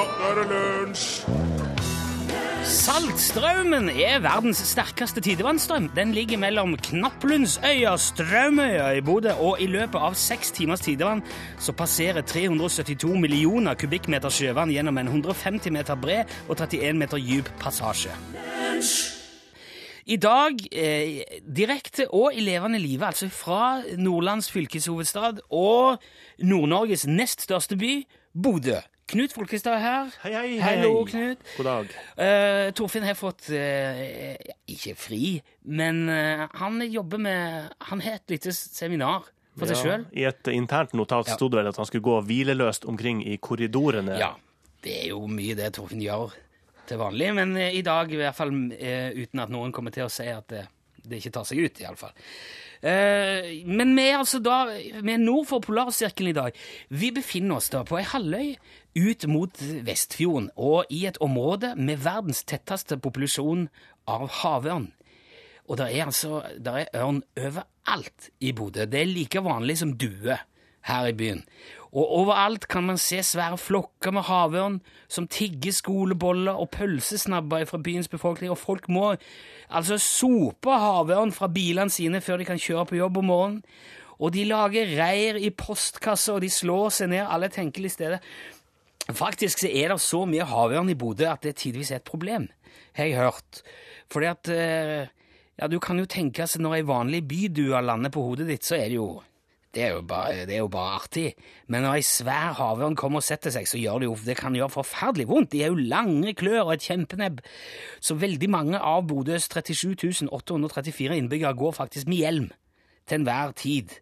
ja, er det lunsj! Saltstraumen er verdens sterkeste tidevannsstrøm. Den ligger mellom Knapplundsøya Straumøya i Bodø, og i løpet av seks timers tidevann så passerer 372 millioner kubikkmeter sjøvann gjennom en 150 meter bred og 31 meter dyp passasje. I dag, eh, direkte og i levende live, altså fra Nordlands fylkeshovedstad og Nord-Norges nest største by, Bodø. Knut Folkestad er her. Hei, hei, hei. Hallo, Knut. God dag. Uh, Torfinn har fått uh, ikke fri, men uh, han jobber med Han har et lite seminar for seg sjøl. I et internt notat Ja. sto det vel at han skulle gå hvileløst omkring i korridorene. Ja. Det er jo mye det Torfinn gjør til vanlig, men i dag i hvert fall uten at noen kommer til å si at det, det ikke tar seg ut, iallfall. Uh, men vi er altså da vi er nord for polarsirkelen i dag. Vi befinner oss da på ei halvøy ut mot Vestfjorden og i et område med verdens tetteste populasjon av havørn. Og det er altså der er ørn overalt i Bodø. Det er like vanlig som due her i byen. Og overalt kan man se svære flokker med havørn som tigger skoleboller og pølsesnabber fra byens befolkning, og folk må altså sope havørn fra bilene sine før de kan kjøre på jobb om morgenen. Og de lager reir i postkasser, og de slår seg ned alle tenkelige steder. Faktisk så er det så mye havørn i Bodø at det tidvis er et problem, har jeg hørt. Fordi at eh, Ja, du kan jo tenke seg når ei vanlig bydue lander på hodet ditt, så er det jo det er, jo bare, det er jo bare artig. Men når ei svær havørn kommer og setter seg, så gjør det jo det kan gjøre forferdelig vondt. De er jo lange klør og et kjempenebb. Så veldig mange av Bodøs 37 834 innbyggere går faktisk med hjelm til enhver tid.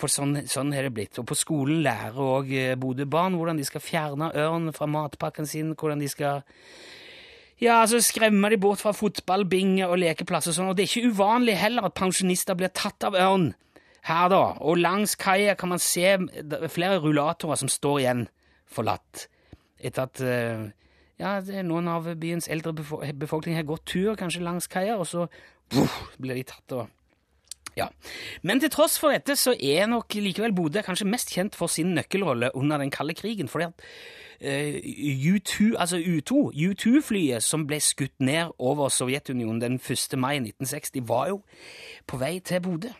For sånn, sånn har det blitt. Og på skolen lærer òg Bodø-barn hvordan de skal fjerne ørn fra matpakken sin, hvordan de skal ja, altså skremme de bort fra fotball, binge og lekeplasser og sånn. Og det er ikke uvanlig heller at pensjonister blir tatt av ørn her, da. Og langs kaia kan man se er flere rullatorer som står igjen forlatt. Etter at eh, ja, noen av byens eldre befo befolkning har gått tur kanskje langs kaia, og så puff, blir de tatt og ja. Men til tross for dette så er nok likevel Bodø kanskje mest kjent for sin nøkkelrolle under den kalde krigen. fordi at uh, U2, altså U2, U2-flyet som ble skutt ned over Sovjetunionen den 1. mai 1960, var jo på vei til Bodø.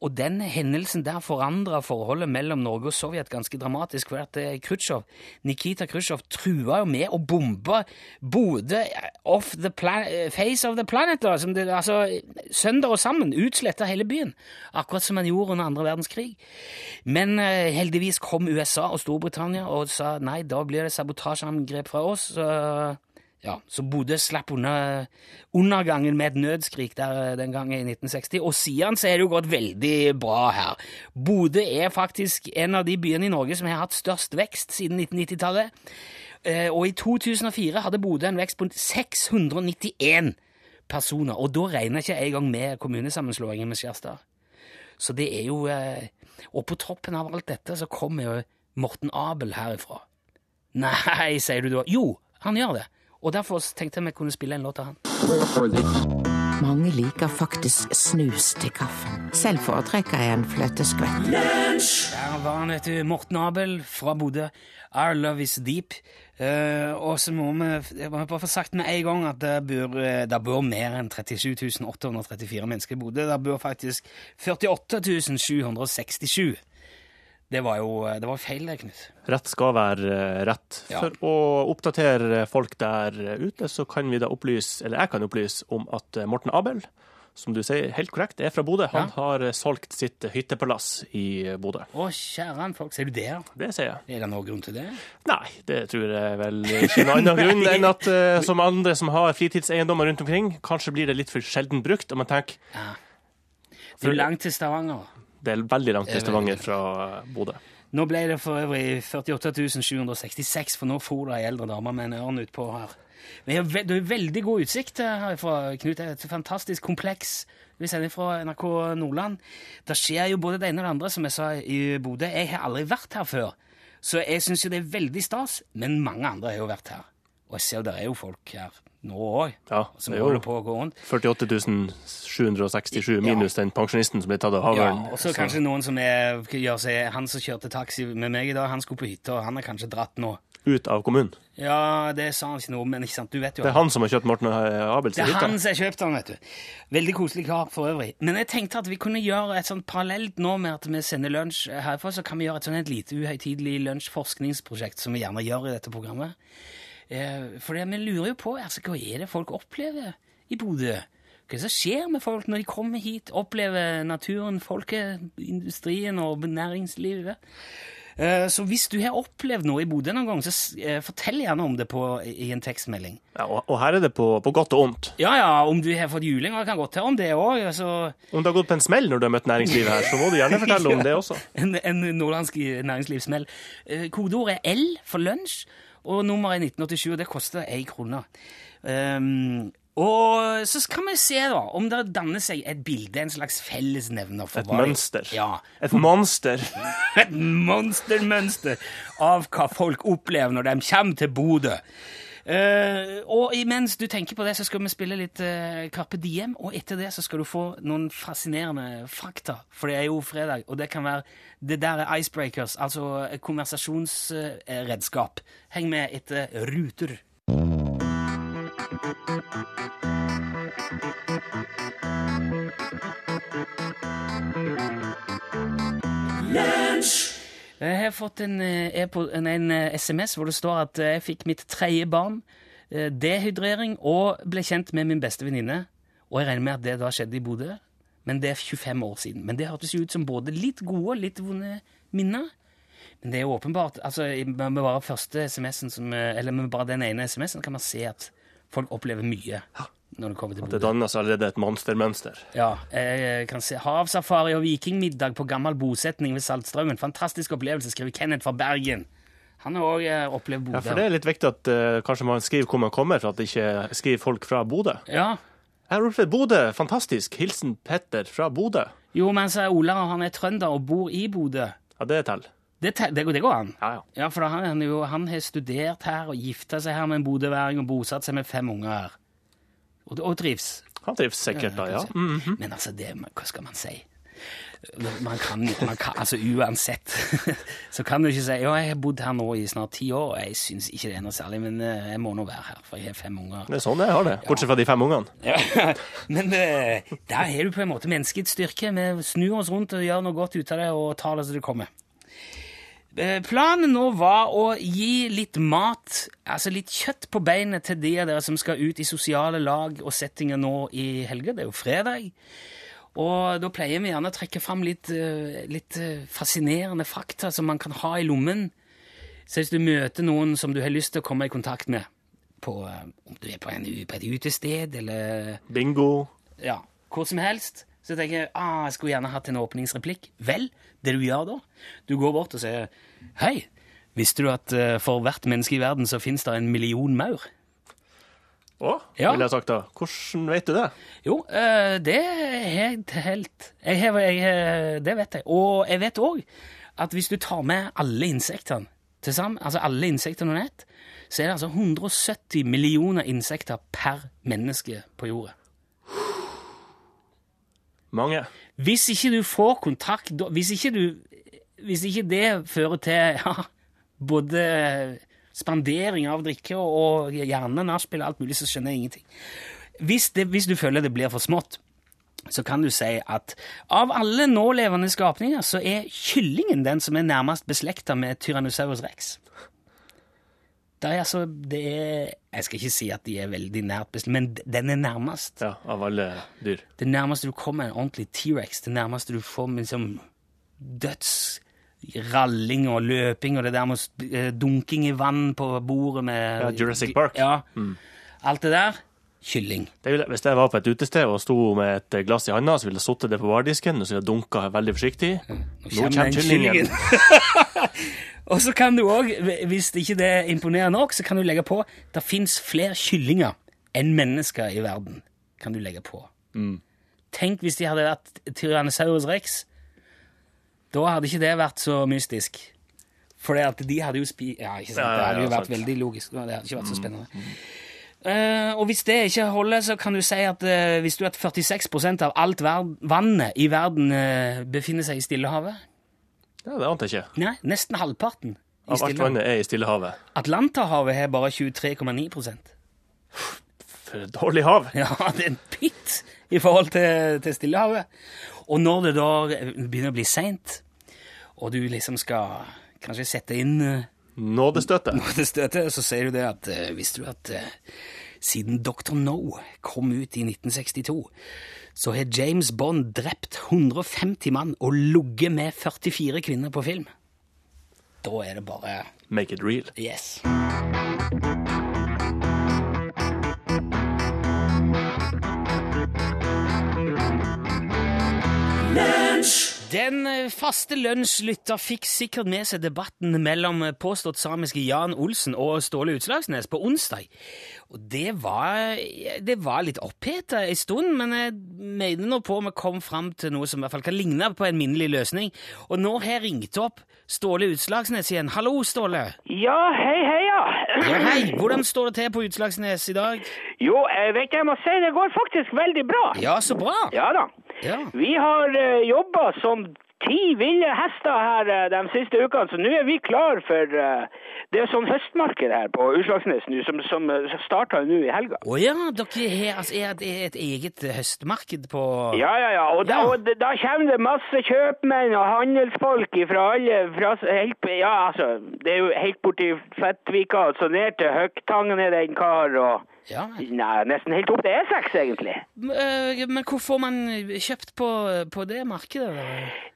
Og den hendelsen der forandra forholdet mellom Norge og Sovjet ganske dramatisk. For at eh, Khrusjtsjov, Nikita Khrusjtsjov trua jo med å bombe Bodø off the eh, face of the planet. Da, som det, altså, søndag og sammen. Utsletta hele byen. Akkurat som han gjorde under andre verdenskrig. Men eh, heldigvis kom USA og Storbritannia og sa nei, da blir det sabotasjeangrep fra oss. Så ja, så Bodø slapp unna undergangen med et nødskrik der den gangen i 1960. Og siden så er det jo gått veldig bra her. Bodø er faktisk en av de byene i Norge som har hatt størst vekst siden 1990-tallet. Eh, Og i 2004 hadde Bodø en vekst på 691 personer. Og da regner ikke jeg engang med kommunesammenslåingen med Skjerstad. Så det er jo eh, Og på toppen av alt dette så kommer jo Morten Abel herifra. Nei, sier du da. Jo, han gjør det. Og derfor tenkte jeg vi kunne spille en låt av han. Mange liker faktisk snus til kaffen. Selv foretrekker jeg en fløteskvett. Der var han, vet du. Morten Abel fra Bodø. Our love is deep. Uh, og så må vi bare få sagt med en gang at det bor, eh, det bor mer enn 37 834 mennesker i Bodø. Det bor faktisk 48 767. Det var jo det var feil, det, Knut. Rett skal være eh, rett. Ja. For å oppdatere folk der ute, så kan vi da opplyse, eller jeg kan opplyse om at eh, Morten Abel, som du sier helt korrekt, er fra Bodø. Han Ja. har eh, solgt sitt hyttepalass i Bodø. Å, kjære folk, ser du det? Det sier jeg. Er det noen grunn til det? Nei, det tror jeg vel ikke noen annen grunn enn at som andre som har fritidseiendommer rundt omkring, kanskje blir det litt for sjelden brukt, og man tenker Det er jo langt til Stavanger. Det er veldig langt til Stavanger fra eh, Bodø. Nå ble det for øvrig 48 766, for nå for det ei eldre dame med en ørn utpå her. Vi har ve det er veldig god utsikt herfra, Knut. Det er et fantastisk kompleks. Vi sender fra NRK Nordland. Det skjer jo både det ene og det andre, som jeg sa i Bodø. Jeg har aldri vært her før, så jeg syns jo det er veldig stas. Men mange andre har jo vært her. Og jeg ser jo det er jo folk her nå òg, Ja, som det er holder på å gå rundt. 48 767 minus den pensjonisten som ble tatt av Ja, havørn. og så kanskje noen som er, gjør seg Han som kjørte taxi med meg i dag, han skulle på hytta, og han er kanskje dratt nå. ut av kommunen. Ja, det sa han ikke noe om, men ikke sant, du vet jo Det er han som har kjøpt Morten Abels Det er han som har kjøpt den, vet du. Veldig koselig kar for øvrig. Men jeg tenkte at vi kunne gjøre et sånt parallelt nå med at vi sender lunsj herfra, så kan vi gjøre et sånt et lite uhøytidelig lunsjforskningsprosjekt som vi gjerne gjør i dette programmet. Eh, for vi lurer jo på altså, hva er det folk opplever i Bodø? Hva er det som skjer med folk når de kommer hit, opplever naturen, folket, industrien og næringslivet? Eh, Så hvis du har opplevd noe i Bodø noen gang, så eh, fortell gjerne om det på, i en tekstmelding. Ja, og, og her er det på, på godt og ondt. Ja, ja, om du har fått juling, kan godt høre om det òg. Altså, Om det har gått på en smell når du har møtt næringslivet her, så må du gjerne fortelle om det også. en, en nordlandsk næringslivssmell. Kodeordet er L for lunsj, og nummeret er 1987, og det koster én krone. Um, og så kan vi se da, om det danner seg et bilde, en slags fellesnevner. for Et mønster. Ja, Et monster. et monstermønster av hva folk opplever når de kommer til Bodø. Eh, og imens du tenker på det, så skal vi spille litt uh, Carpe Diem, og etter det så skal du få noen fascinerende fakta, for det er jo fredag, og det kan være det der er icebreakers, altså konversasjonsredskap. Heng med etter Ruter. Jeg har fått en, eh, en, en eh, SMS hvor det står at eh, jeg fikk mitt tredje barn, eh, dehydrering, og ble kjent med min beste venninne. Og jeg regner med at det da skjedde i Bodø, men det er 25 år siden. Men det hørtes jo ut som både litt gode og litt vonde minner. Men det er jo åpenbart, altså med bare første eh, eller med bare den ene SMS-en, kan man se at folk opplever mye når det kommer til Det dannes allerede et monstermønster. Ja, jeg kan se havsafari og vikingmiddag på gammel bosetning ved Saltstraumen. Fantastisk opplevelse, skriver Kenneth fra Bergen. Han har òg opplevd Bodø. Ja, for det er litt viktig at uh, kanskje man skriver hvor man kommer, for at det ikke skriver folk fra Bodø. Ja. Jeg har opplevd Bodø. Fantastisk. Hilsen Petter fra Bodø. Jo, men så er Ola han er trønder og bor i Bodø. Ja, det er til. Det, det, går- det går an. Ja, ja. Ja, for han, han, jo, han har studert her og gifta seg her med en bodøværing og bosatt seg med fem unger her. Og, og trives. Han trives sikkert da, ja. Mm. Men altså, det, hva skal man si? Man kan, man kan altså uansett så kan du ikke si ja, jeg har bodd her nå i snart ti år, og jeg syns ikke det er noe særlig, men eh, jeg må nå være her, for jeg har fem unger. Det er sånn jeg har det. Bortsett fra de fem ungene. Ja, men eh, der er du på en måte menneskets styrke. Vi snur oss rundt og gjør noe godt ut av det og tar det som det kommer. Eh, Planen nå var å gi litt mat, altså litt kjøtt på beinet til de av dere som skal ut i sosiale lag og settinger nå i helga. Det er jo fredag. Og da pleier vi gjerne å trekke fram litt, eh, litt eh, fascinerende fakta som man kan ha i lommen. Så hvis du møter noen som du har lyst til å komme i kontakt med, på, om du er på, en, på et utested eller Bingo. ja, hvor som helst, så tenker jeg ah, jeg skulle gjerne hatt en åpningsreplikk. Vel, det du gjør da, du går bort og sier Hei, visste du at eh, for hvert menneske i verden så finnes det en million maur? Å, Ja. ville jeg sagt da. Hvordan vet du det? Jo, eh, det er helt, helt jeg, jeg, jeg, eh, Det vet jeg. Og jeg vet òg at hvis du tar med alle insektene til sammen, altså alle insektene under ett, så er det altså 170 millioner insekter per menneske på jorda. Mange. Hvis ikke du får kontakt, hvis ikke, du, hvis ikke det fører til ja, både spandering av drikke og, gjerne nachspiel og alt mulig, så skjønner jeg ingenting. Hvis, det, hvis du føler det blir for smått, så kan du si at av alle nålevende skapninger så er kyllingen den som er nærmest beslekta med Tyrannosaurus rex. Det er altså, det er, jeg skal ikke si at de er veldig nært bestemt, men den er nærmest. Ja, av alle dyr. Det nærmeste du kommer en ordentlig T-rex, det nærmeste du får liksom dødsralling og løping og det der med eh, dunking i vann på bordet med Ja, Jurassic Park. Ja. Alt det der kylling. Det ville, hvis jeg var på et utested og sto med et glass i handa, så ville jeg sittet det på bardisken og så ville jeg dunka veldig forsiktig. Nå kommer kommer den kyllingen. og så kan du òg, hvis ikke det imponerer nok, så kan du legge på det fins flere kyllinger enn mennesker i verden. Kan du legge på. Mm. Tenk hvis de hadde vært Tyrannosaurus rex. Da hadde ikke det vært så mystisk. For de hadde jo spi... Ja, ikke sant? Ja, ja, Det hadde jo vært veldig logisk. Det hadde ikke vært så spennende. Eh, og hvis det ikke holder, så kan du si at uh, hvis du at 46% av alt vannet i verden uh, befinner seg i Stillehavet Ja, det ante jeg ikke. Nei, nesten halvparten av alt vannet er i Stillehavet. Atlanterhavet har bare 23,9 For et dårlig hav! Ja, det er en pitt i forhold til, til Stillehavet. Og når det da begynner å bli seint, og du liksom skal kanskje sette inn Nådestøtet, noe til støtet, så sier du det at eh, Visste du at eh, siden Dr. No kom ut i 1962, så har James Bond drept 150 mann og ligget med 44 kvinner på film? Da er det bare Make it real. Yes. Den eh, faste lunsjlytter fikk sikkert med seg debatten mellom eh, påstått samiske Jan Olsen og Ståle Utslagsnes på onsdag. Og det var, det var litt oppheta en stund, men jeg mener nå på vi kom fram til noe som i hvert fall kan ligne på en minnelig løsning. Og nå har jeg ringt opp Ståle Utslagsnes igjen. Hallo, Ståle. Ja, hei, hei, ja. Ja, hei. Hvordan står det til på Utslagsnes i dag? Jo, jeg vet jeg må si det går faktisk veldig bra. Ja, så bra. Ja da. Ja. Vi har uh, jobba som ti ville hester her eh, de siste ukene, så nå er vi klar for eh, Det er sånn høstmarked her på Utslagsnes nå, som, som starta nå i helga. Å ja, dere har altså, er et eget høstmarked på Ja, ja, ja. Og da, Ja. og da- da kommer det masse kjøpmenn og handelsfolk fra alle fra, helt, Ja, altså, det er jo helt borti Fettvika så ned til Høgtangen er det en kar, og Ja, Nei, nesten helt opp til E6, egentlig. Men, øh, men hvor får man kjøpt på, på det markedet?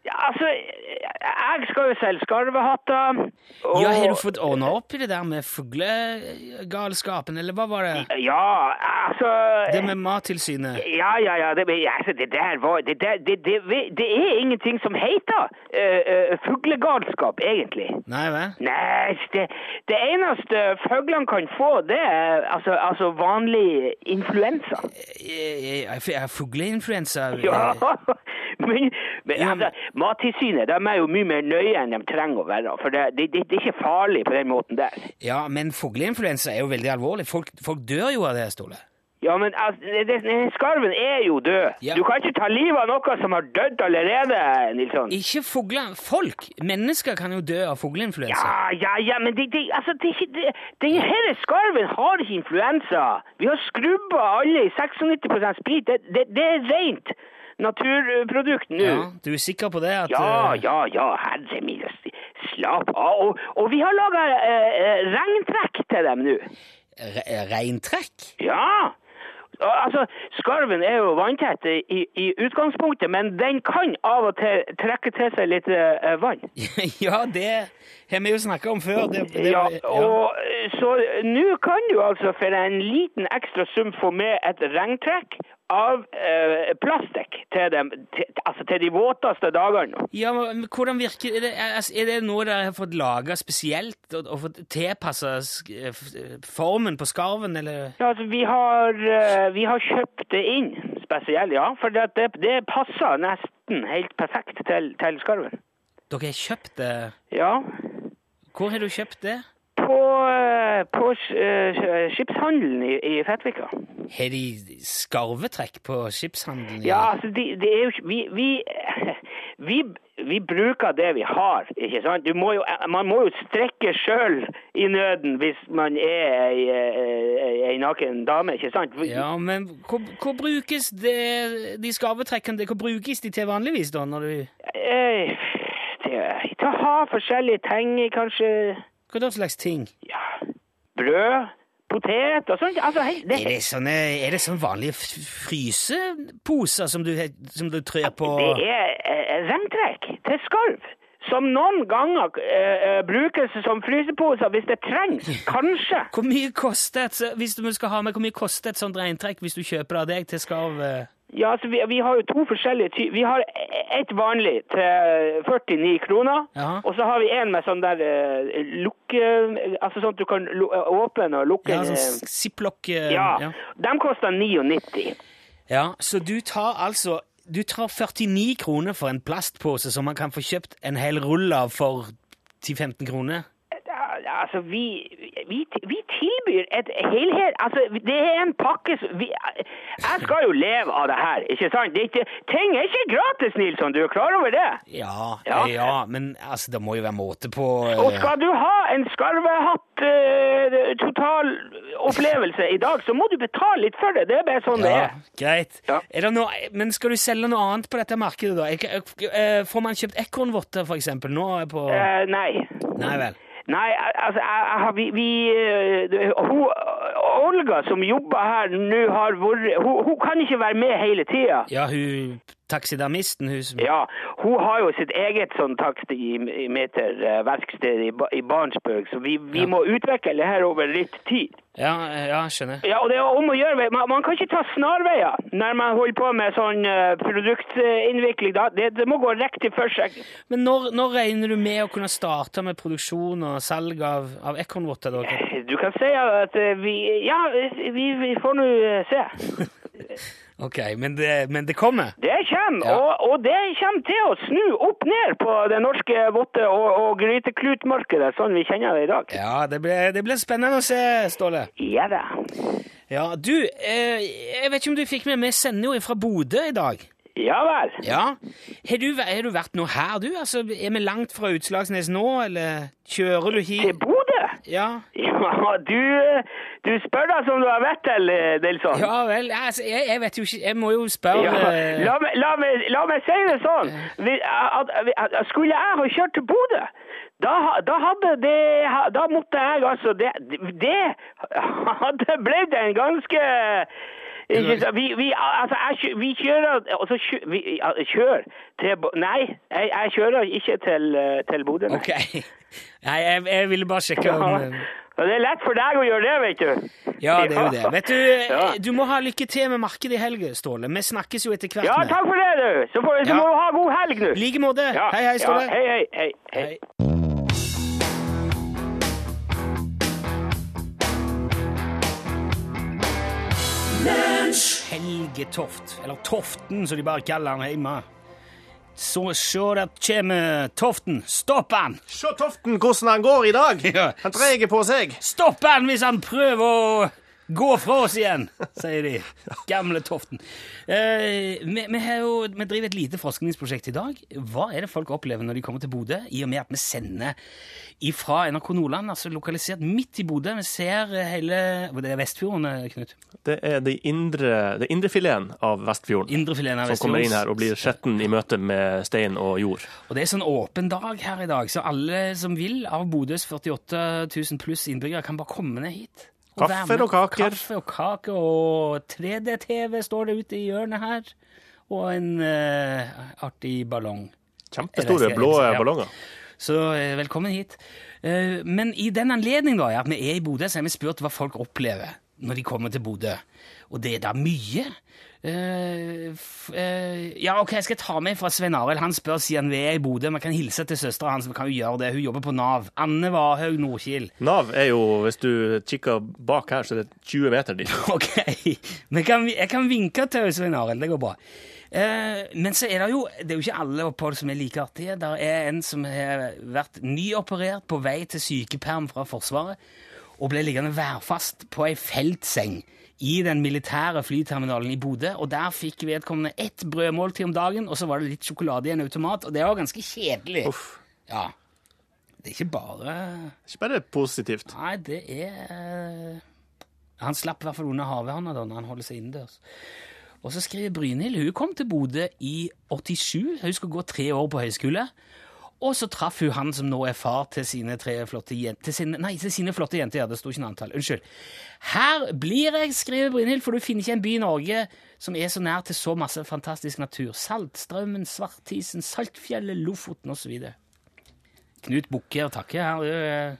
Ja, altså, jeg skal jo selge skarvehatter. og- Ja, Har du fått ordna opp i det der med fuglegalskapen, eller hva var det? Ja, altså Det med Mattilsynet? Ja, ja, ja. Det, altså, det der var Det, der, det, det, det er ingenting som heter uh, uh, fuglegalskap, egentlig. Nei vel? Nei, det, det eneste fuglene kan få, det er altså, altså vanlig influensa. Er, er, er fugleinfluensa Ja, men, men Ja, altså, Mattilsynet de er jo mye mer nøye enn de trenger å være. For det, det, det, det er ikke farlig på den måten der. Ja, men fugleinfluensa er jo veldig alvorlig. Folk, folk dør jo av det, Ståle. Ja, men altså, skarven er jo død. Ja. Du kan ikke ta livet av noe som har dødd allerede, Nilsson. Ikke fugler. Folk! Mennesker kan jo dø av fugleinfluensa. Ja, ja, ja, men det, det, altså, det, er det, den skarven har ikke influensa. Vi har skrubba alle i 96 sprit. Det, det, det er rent naturprodukt nå. Ja, Du er sikker på det? At, Ja, øh, ja, ja, herre min, slapp av. Og, og vi har laga eh, regntrekk til dem nå. re Reintrekk? Ja. Altså, Skarven er jo vanntett i, i utgangspunktet, men den kan av og til trekke til seg litt uh, vann. ja, det har vi jo snakka om før. Det, det, Ja, og eh, Så nå kan du altså for en liten ekstra sum få med et regntrekk av eh, plastikk til, dem, til, altså til de våteste dagene. Ja, men hvordan virker Er det, er, er det noe dere har fått laga spesielt og, og fått tilpassa formen på skarven, eller? Ja, altså, vi har, eh, vi har kjøpt det inn spesielt, ja. For det, det passer nesten helt perfekt til, til skarven. Dere har kjøpt det? Ja. Hvor har du kjøpt det? På, på eh, skipshandelen i, i Fettvika. Har de skarvetrekk på skipshandelen? Ja, altså, det de er jo ikke vi, vi, vi, vi bruker det vi har, ikke sant? Du må jo, man må jo strekke sjøl i nøden hvis man er ei, ei, naken dame, ikke sant? Ja, men hvor, hvor brukes det, de skarvetrekkene Hvor brukes de til vanligvis, da? når du... Eh, til å ha forskjellige ting kanskje Hva da slags ting? ja, brød, potet og sånt. Altså, hei, det, Er det sånne, er det sånne vanlige fryseposer som du, som du trør på det er eh, regntrekk til skarv. Som noen ganger eh, eh, brukes som fryseposer hvis det trengs. Kanskje. Hvor mye koster et, hvis du skal ha med, hvor mye koster et sånt regntrekk hvis du kjøper av deg til skarv? eh? Ja, altså vi, vi har jo to forskjellige Vi har et vanlig til 49 kroner, Ja. og så har vi en med sånn der uh, lukke... Altså sånn at du kan åpne og lukke Ja, sånn eh, ziplock uh, ja. ja. De koster 99. ja, så du tar altså Du tar 49 kroner for en plastpose som man kan få kjøpt en hel rull av for 10-15 kroner? Ja, altså vi, vi, vi tilbyr et helhet Altså, det er en pakke som vi, Jeg skal jo leve av det her, ikke sant? Det er ikke, ting er ikke gratis, Nilsson. Du er klar over det? Ja, Ja. ja. ja men altså, det må jo være måte på eh, Og skal du ha en skarvehatt uh, total opplevelse i dag, så må du betale litt for det. Det er bare sånn det er. greit. Ja. Er det noe, men skal du selge noe annet på dette markedet, da? Eh, får man kjøpt ekornvotter, eksempel, nå på Uh, nei. Nei vel. Nei, altså, vi, vi eh, hun, Olga som jobber her nå, har vært hun, hun kan ikke være med hele tida. Ja, hun taxidermisten, hun som Ja, hun har jo sitt eget sånn takstimeterverksted i, i Barentsburg, så vi, vi Ja. må utvikle det her over litt tid. Ja, ja, skjønner. Ja, og det er om å gjøre, man, man kan ikke ta snarveier når man holder på med sånn eh, produktinnvikling. Det, det må gå riktig for seg. Men når, når regner du med å kunne starte med produksjon og salg av, av ekornvotter? Du kan si at eh, vi Ja, vi, vi får nå eh, se. Ok, men det, men det kommer? Det kommer, Ja. og, og det kommer til å snu opp ned på det norske votte- og, og gryteklutmarkedet, sånn vi kjenner det i dag. Ja, det blir, det blir spennende å se, Ståle. Ja da. Ja, du, eh, jeg vet ikke om du fikk med, vi sender jo fra Bodø i dag. Ja vel. Ja. Har du, har du vært nå her, du? Altså, Er vi langt fra Utslagsnes nå, eller kjører du hit? Til? Bodø? Ja. Ja, du, du spør da som du har vært til, Nilsson. Ja vel. Altså, jeg, jeg vet jo ikke Jeg må jo spørre Ja, eh, la, meg, la, meg, la meg si det sånn. Skulle jeg ha kjørt til Bodø, da, da hadde det Da måtte jeg altså Det, det hadde blitt en ganske? Vi, vi, altså, jeg, vi kjører altså, vi, Kjør til Nei, jeg, jeg kjører ikke til, eh, til Bodø. nei. Ok. Nei, jeg, jeg ville bare sjekke om ja. det er lett for deg å gjøre det, vet du. Ja, det er jo det. Vet du, Ja. du må ha lykke til med markedet i helga, Ståle. Vi snakkes jo etter hvert. Ja, takk for det, du. Så, får, så Ja. må du ha god helg nå. I like måte. Ja, Hei, hei, Ståle. Ja, hei, hei, hei, hei. Hei. Helge Toft, eller Toften som de bare kaller han hjemme. Så sjå der kommer Toften. Stopp han! Se Toften hvordan han går i dag! Han dreier på seg. Stopp han hvis han prøver å gå fra oss igjen, sier de. Gamle Toften. Eh, vi, vi, jo, vi driver et lite forskningsprosjekt i dag. Hva er det folk opplever når de kommer til Bodø, i og med at vi sender ifra NRK Nordland, altså lokalisert midt i Bodø. Vi ser hele Det er Vestfjorden, eh, Knut. Det er det indre, det indrefileten av Vestfjorden Indrefileten av som kommer inn her og blir skjetten i møte med stein og jord. Og det er sånn åpen dag her i dag, så alle som vil av Bodøs 48 000 pluss innbyggere, kan bare komme ned hit. Og Kaffe og kaker. Kaffe og kaker, og 3D-TV står det ute i hjørnet her. Og en uh, artig ballong. Kjempestore blå ja. ballonger. Så eh, velkommen hit. Uh, men i den anledning da, at vi er i Bodø, så har vi spurt hva folk opplever når de kommer til Bodø. Og det er da mye. Eh, eh, ja, ok, jeg skal ta med fra Svein Arild. Han spør siden vi er i Bodø. Vi kan hilse til søstera hans. Vi kan jo gjøre det. Hun jobber på Nav. Anne Varhaug Nordkil. Nav er jo, hvis du kikker bak her, så er det 20 meter dit. Ok, Men kan, jeg kan vinke til Svein Arild, det går bra. Eh, men så er det jo det er jo ikke alle opphold som er like artige. Det er en som har vært nyoperert på vei til sykeperm fra Forsvaret og ble liggende værfast på ei feltseng i den militære flyterminalen i Bodø. Og der fikk vedkommende ett brødmåltid om dagen, og så var det litt sjokolade i en automat. Og det var ganske kjedelig. Uff. Ja. Det er ikke bare Ikke bare positivt. Nei, det er Han slapp i hvert fall under havørna da når han holder seg innendørs. Og så skriver Brynhild hun kom til Bodø i 87. Hun skulle gå tre år på høyskole. Og så traff hun han som nå er far til sine tre flotte jenter til sine, Nei, til sine flotte jenter, ja, det sto ikke noe antall. Unnskyld. Her blir jeg, skriver Brynhild, for du finner ikke en by i Norge som er så nær til så masse fantastisk natur. Saltstraumen, Svartisen, Saltfjellet, Lofoten osv. Knut bukker og takke her. Er-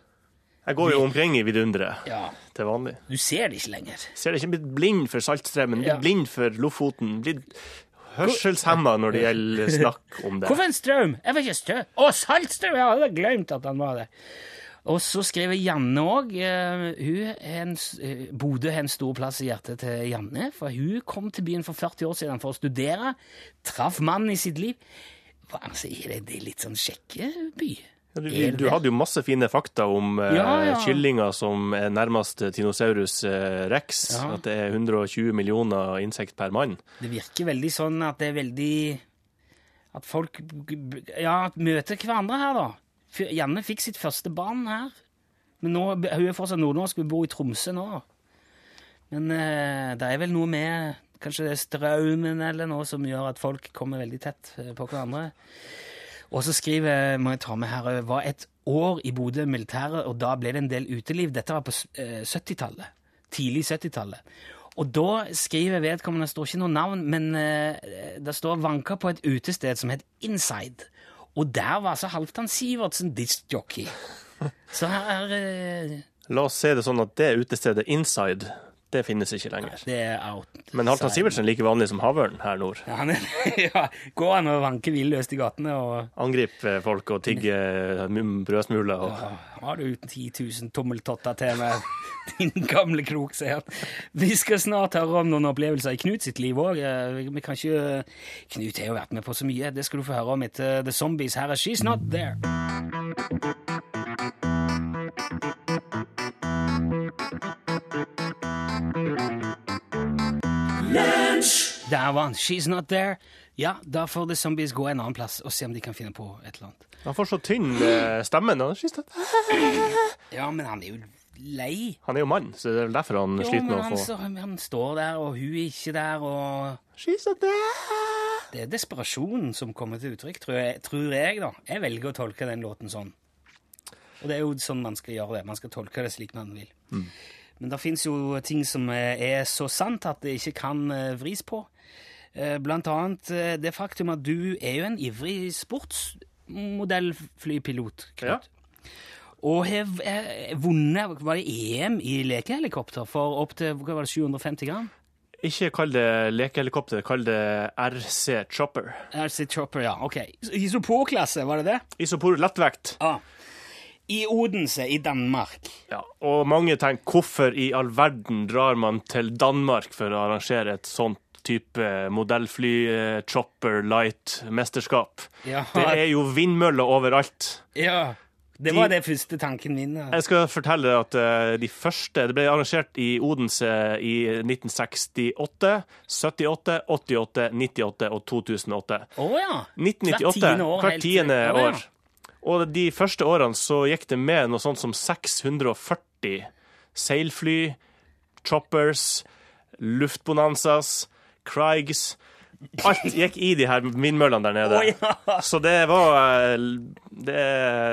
Jeg går jo omkring i vidunderet Ja, til vanlig. du ser det ikke lenger. Ser det ikke blitt blind for Saltstraumen, blitt Ja. blind for Lofoten, blitt hørselshemma når det gjelder snakk om det. Hvorfor en strøm? Jeg var ikke strøm. Å, saltstrøm! Jeg hadde glemt at han var det. Og så skriver Janne òg. Bodø har en stor plass i hjertet til Janne. For hun kom til byen for 40 år siden for å studere. Traff mannen i sitt liv. Hva, altså, er det, det er litt sånn sjekkeby? Ja, du, Er du hadde jo masse fine fakta om eh, Ja, ja. kyllinger som er nærmest Tinosaurus eh, rex. At det er 120 millioner insekt per mann. Det virker veldig sånn at det er veldig At folk ja, møter hverandre her, da. Janne fikk sitt første barn her. Men nå, hun er fortsatt nordnorsk, hun bor i Tromsø nå. Men eh, det er vel noe med kanskje det er strømmen eller noe som gjør at folk kommer veldig tett eh, på hverandre. Og så skriver må jeg ta med her, det var et år i Bodø militæret, og da ble det en del uteliv. Dette var på eh, 70-tallet. Tidlig 70-tallet. Og da skriver vedkommende, det står ikke noe navn, men eh, det står vanka på et utested som het Inside. Og der var altså Halvdan Sivertsen diskjockey. Så her er La oss si det sånn at det utestedet Inside, det finnes ikke lenger. Det er out. Men Halvdan Sivertsen er like vanlig som havørn her nord. Ja, han er, ja, går han og vanker villøst i gatene og Angriper folk og tigger mum- brødsmuler. Og... Ja, Har du 10 000 tommeltotter til meg, din gamle krok, sier han. Vi skal snart høre om noen opplevelser i Knut sitt liv òg. Vi kan ikke Knut har jo vært med på så mye. Det skal du få høre om etter The Zombies. Her er She's Not There. Der var. She's Not There. Ja, da får The Zombies gå en annen plass og se om de kan finne på et eller annet. Han får så tynn eh, stemme. Nå. Ja, men han er jo lei. Han er jo mann, så det er vel derfor han Jo, sliter med å få så, han står der, og hun er ikke der, og She's not there. Det er desperasjonen som kommer til uttrykk, tror jeg, tror jeg da. Jeg velger å tolke den låten sånn. Og det er jo sånn man skal gjøre det. Man skal tolke det slik man vil. Men det fins jo ting som eh, er så sant at det ikke kan eh, vris på. Eh, Blant annet eh, det faktum at du er jo en ivrig sportsmodellflypilot. Ja. Og har eh, vunnet Var det EM i lekehelikopter for opp til hva var det, 750 gram? Ikke kall det lekehelikopter, kall det RC Chopper. RC Chopper, ja. Ok. Isopor-klasse, var det det? Isopor lettvekt. Ja. I Odense i Danmark. Ja, og mange tenker hvorfor i all verden drar man til Danmark for å arrangere et sånt type modellfly eh, chopper light-mesterskap? Ja. Det er jo vindmøller overalt. Ja. Det De- var det første tanken min. ja. Jeg skal fortelle at eh, de første Det ble arrangert i Odense i 1968, 78, 88, 98 og 2008. Å ja. 1998, Hvert tiende år, hvert helt- tiende ja. år. Og de første årene så gikk det med noe sånt som 640 seilfly, choppers, luftbonanzas, Craigs Alt gikk i de her vindmøllene der nede. Oh, ja. Så det var eh, det,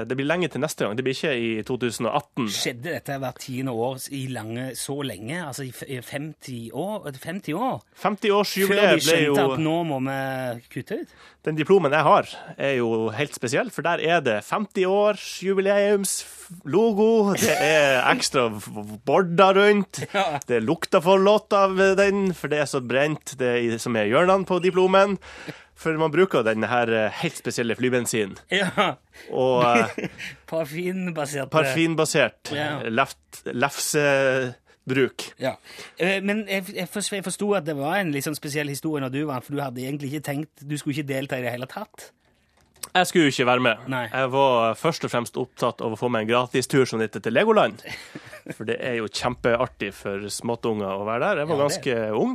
det blir lenge til neste gang. Det blir ikke i 2018. Skjedde dette hvert tiende år i lange, så lenge? Altså i f- i 50 år? 50 år? Før 50-årsjubileet de ble jo skjønte at nå må vi kutte ut? Den diplomen jeg har, er jo helt spesiell, for der er det 50-årsjubileumslogo, det er ekstra border rundt, det lukter for lott av den, for det er så brent det er som er hjørnene på diplomen. For man bruker denne her eh, helt spesielle flybensinen. Ja. Og eh, Parfinbasert. parfinbasert Ja. left- lefsebruk. Ja. Eh, Men jeg, jeg, forsto at det var en litt sånn spesiell historie når du vant, for du hadde egentlig ikke tenkt Du skulle ikke delta i det hele tatt. Jeg skulle jo ikke være med. Nei. Jeg var først og fremst opptatt av å få meg en gratistur som dette til Legoland. For det er jo kjempeartig for småttunger å være der. Jeg var Ja, ganske ung.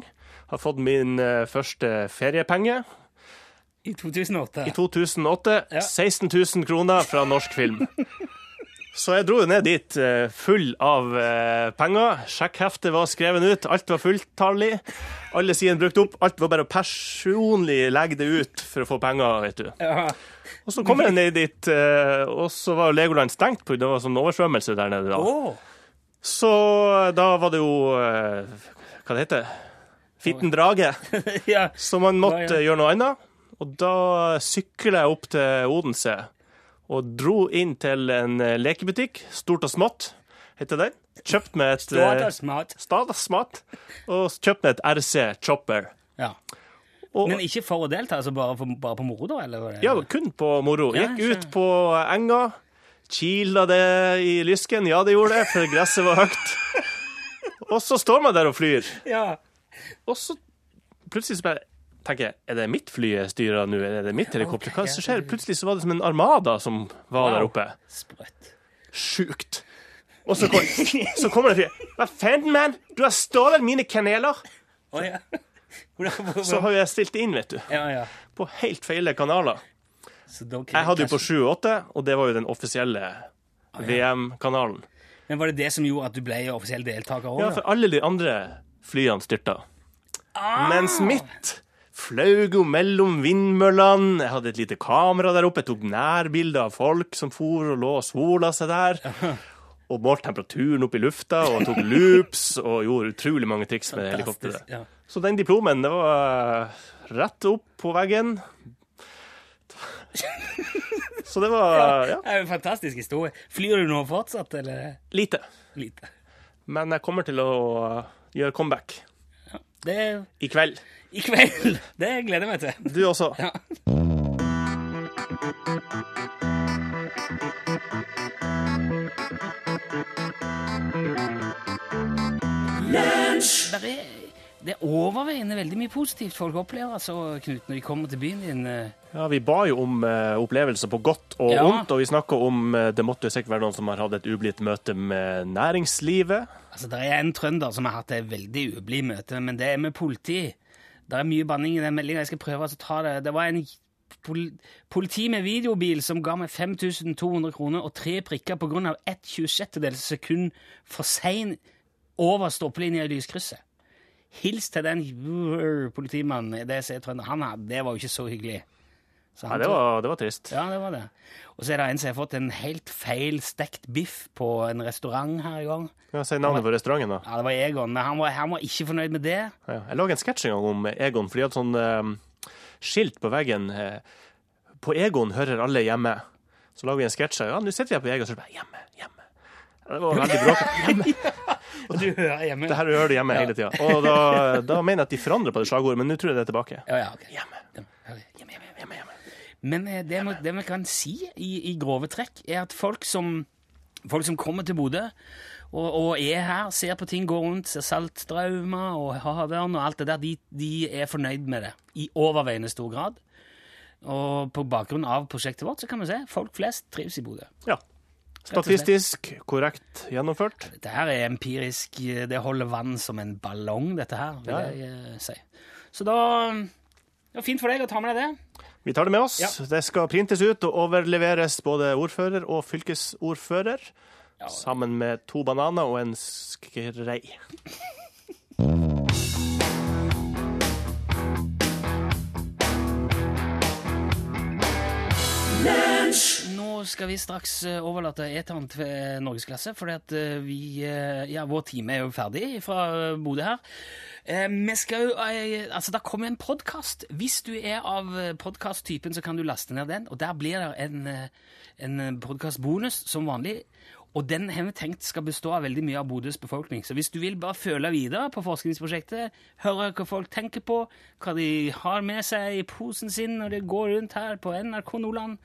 Har fått min eh, første feriepenge I 2008. i 2008. Ja. 16 000 kroner fra Norsk Film. Så jeg dro jo ned dit eh, full av eh, penger. Sjekkheftet var skrevet ut, alt var fulltallig. Alle sidene brukt opp. Alt var bare å personlig legge det ut for å få penger, vet du. Ja. Og så kom jeg ned dit, og så var Legoland stengt, på det var sånn oversvømmelse der nede da. Å, Så da var det jo Hva det heter Fitten drage. ja. Så man måtte Ja, ja. gjøre noe annet. Og da sykla jeg opp til Odense og dro inn til en eh, lekebutikk, Stort og smått, heter den. Kjøpt med et Stort eh, og smått. Og smått. Og kjøpt med et RC Chopper. Ja. Og, Men ikke for å delta, altså bare, for, bare på moro, da? Eller? Ja, kun på moro. Gikk ja, ut på enga. Kila det i lysken. Ja, det gjorde det, for gresset var høyt. Og så står man der og flyr. ja. Og så plutselig så bare tenker jeg, er det mitt fly jeg styrer nå? Er det mitt helikopter? Hva som skjer? Plutselig så var det som en armada som var der oppe. Sprøtt. Sjukt. Og så, kom, så kommer det en fyr. Hva faen, man? Du har stjålet mine kaneler! Oh, ja. Så har jeg stilt det inn, vet du. Ja, ja. På helt feile kanaler. Jeg hadde jo på kanskje- 7 og 8, og det var jo den offisielle VM-kanalen. Men var det det som gjorde at du ble offisiell deltaker òg? Ja, for alle de andre flyene styrta. Mens mitt flaug jo mellom vindmøllene. Jeg hadde et lite kamera der oppe. Jeg tok nærbilder av folk som for og lå og sola seg der. Og målte temperaturen opp i lufta og tok loops og gjorde utrolig mange triks med helikopteret. Ja. Så den diplomen, det var rett opp på veggen. Så det var ja, Det er jo en fantastisk historie. Flyr du nå fortsatt, eller lite. lite? Men jeg kommer til å gjøre comeback Det er i kveld. i kveld. Det gleder jeg meg til. Du også. Ja. Der er, det er overveiende veldig mye positivt folk opplever, altså, Knut, når de kommer til byen din. eh. Ja, Vi ba jo om eh, opplevelser på godt og Ja. ondt, og vi snakka om eh, Det måtte jo sikkert være noen som har hatt et ublidt møte med næringslivet. Altså, Det er en trønder som har hatt et veldig ublidt møte, men det er med politi. Det er mye banning i den meldinga. Jeg skal prøve å ta det. Det var en pol politi med videobil som ga meg 5200 kroner og tre prikker av ett 26. sekund for sein over stoppelinja i lyskrysset. Hils til den politimannen. Det, DC trønder. Han, hadde- det var jo ikke så hyggelig. Så Nei, det var, det var trist. ja, det var det. Og så er det en som har fått en helt feil stekt biff på en restaurant her i gang. Ja, Si navnet på restauranten, da. Ja, det var Egon, men han var, han var ikke fornøyd med det. Ja. Jeg laga en sketsj en gang om Egon, for de hadde sånn eh, skilt på veggen. eh, på Egon hører alle hjemme. Så lager vi en sketsj. Ja, nå sitter vi her på Egon, så er det bare hjemme, hjemme. Det var veldig bråkete. Det her du hører hjemme. Det her hører de hjemme hele tida. Og da, da mener jeg at de forandrer på det slagordet, men nå tror jeg det er tilbake. Ja, ja, okay. Hjemme. Hjemme, hjemme, hjemme. Men eh, det, det vi kan si i, i grove trekk, er at folk som, folk som kommer til Bodø og, og er her, ser på ting gå rundt, ser saltstraumer og havørn og alt det der, de, de er fornøyd med det i overveiende stor grad. Og på bakgrunn av prosjektet vårt så kan vi se folk flest trives i Bodø. Ja. Statistisk korrekt gjennomført. Dette her er empirisk, det holder vann som en ballong, dette her, vil Ja. jeg eh, si. Så da det var fint for deg å ta med deg det. Vi tar det med oss. Ja. Det skal printes ut og overleveres både ordfører og fylkesordfører. Sammen med to bananer og en skrei. Skal vi straks eh, overlate eteren til norgesklasse, at eh, vi eh, Ja, vår time er jo ferdig fra Bodø her. Vi skal jo Altså, det kommer en podkast. Hvis du er av podkast-typen, så kan du laste ned den, og der blir det en, en podkast-bonus som vanlig. Og den har vi tenkt skal bestå av veldig mye av Bodøs befolkning. Så hvis du vil bare føle videre på forskningsprosjektet, høre hva folk tenker på, hva de har med seg i posen sin når de går rundt her på NRK Nordland,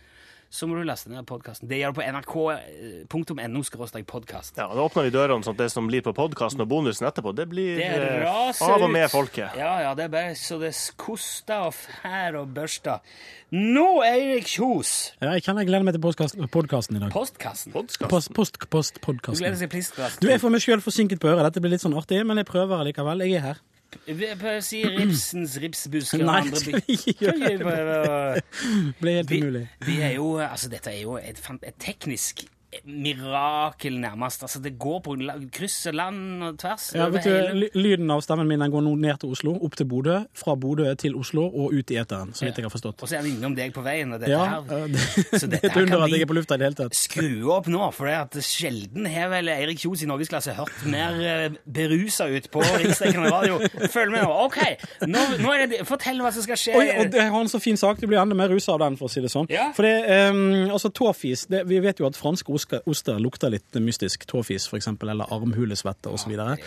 så må du laste ned podkasten. Det gjør du på nrk.no podkast. Ja, Da åpner vi dørene sånn at det som blir på podkasten og bonusen etterpå, det blir Det eh, av og med folket. Ja, ja, det er bare så det koster og fær og børster. Nå, Eirik Kjos! Ja, jeg kjenner jeg gleder meg til podkasten i dag. Postkassen. Podkast. Post, post, post, Du gleder podkasten. deg til plistkassen. Du er for meg sjøl forsinket på øret. Dette blir litt sånn artig, men jeg prøver likevel. Jeg er her. Vi å si Ripsens ripsbusker og Nei, andre det skal vi ikke gjøre. Det ble helt Vi, umulig. vi er jo, altså dette er jo et, et teknisk mirakel nærmest. Altså det går på kryss og land og tvers. Ja, vet du, Lyden av stemmen min den går nå ned til Oslo, opp til Bodø, fra Bodø til Oslo og ut i eteren, så vidt jeg har forstått. Og så er han innom deg på veien. Og dette Ja, her, det, så dette det her kan vi på lufta i det hele tatt. skru opp nå, for det at sjelden har vel Eirik Kjos i norgesklasse hørt mer eh, berusa ut på riksdekkende radio. Følg med nå. OK, nå, nå det, fortell hva som skal skje. Oi, og det har en så fin sak. Du blir enda mer rusa av den, for å si det sånn. Ja. For det, um, altså, tåfis det, Vi vet jo at franske oster, oster lukter litt mystisk. Tåfis, eksempel, eller armhulesvette osv. Det er.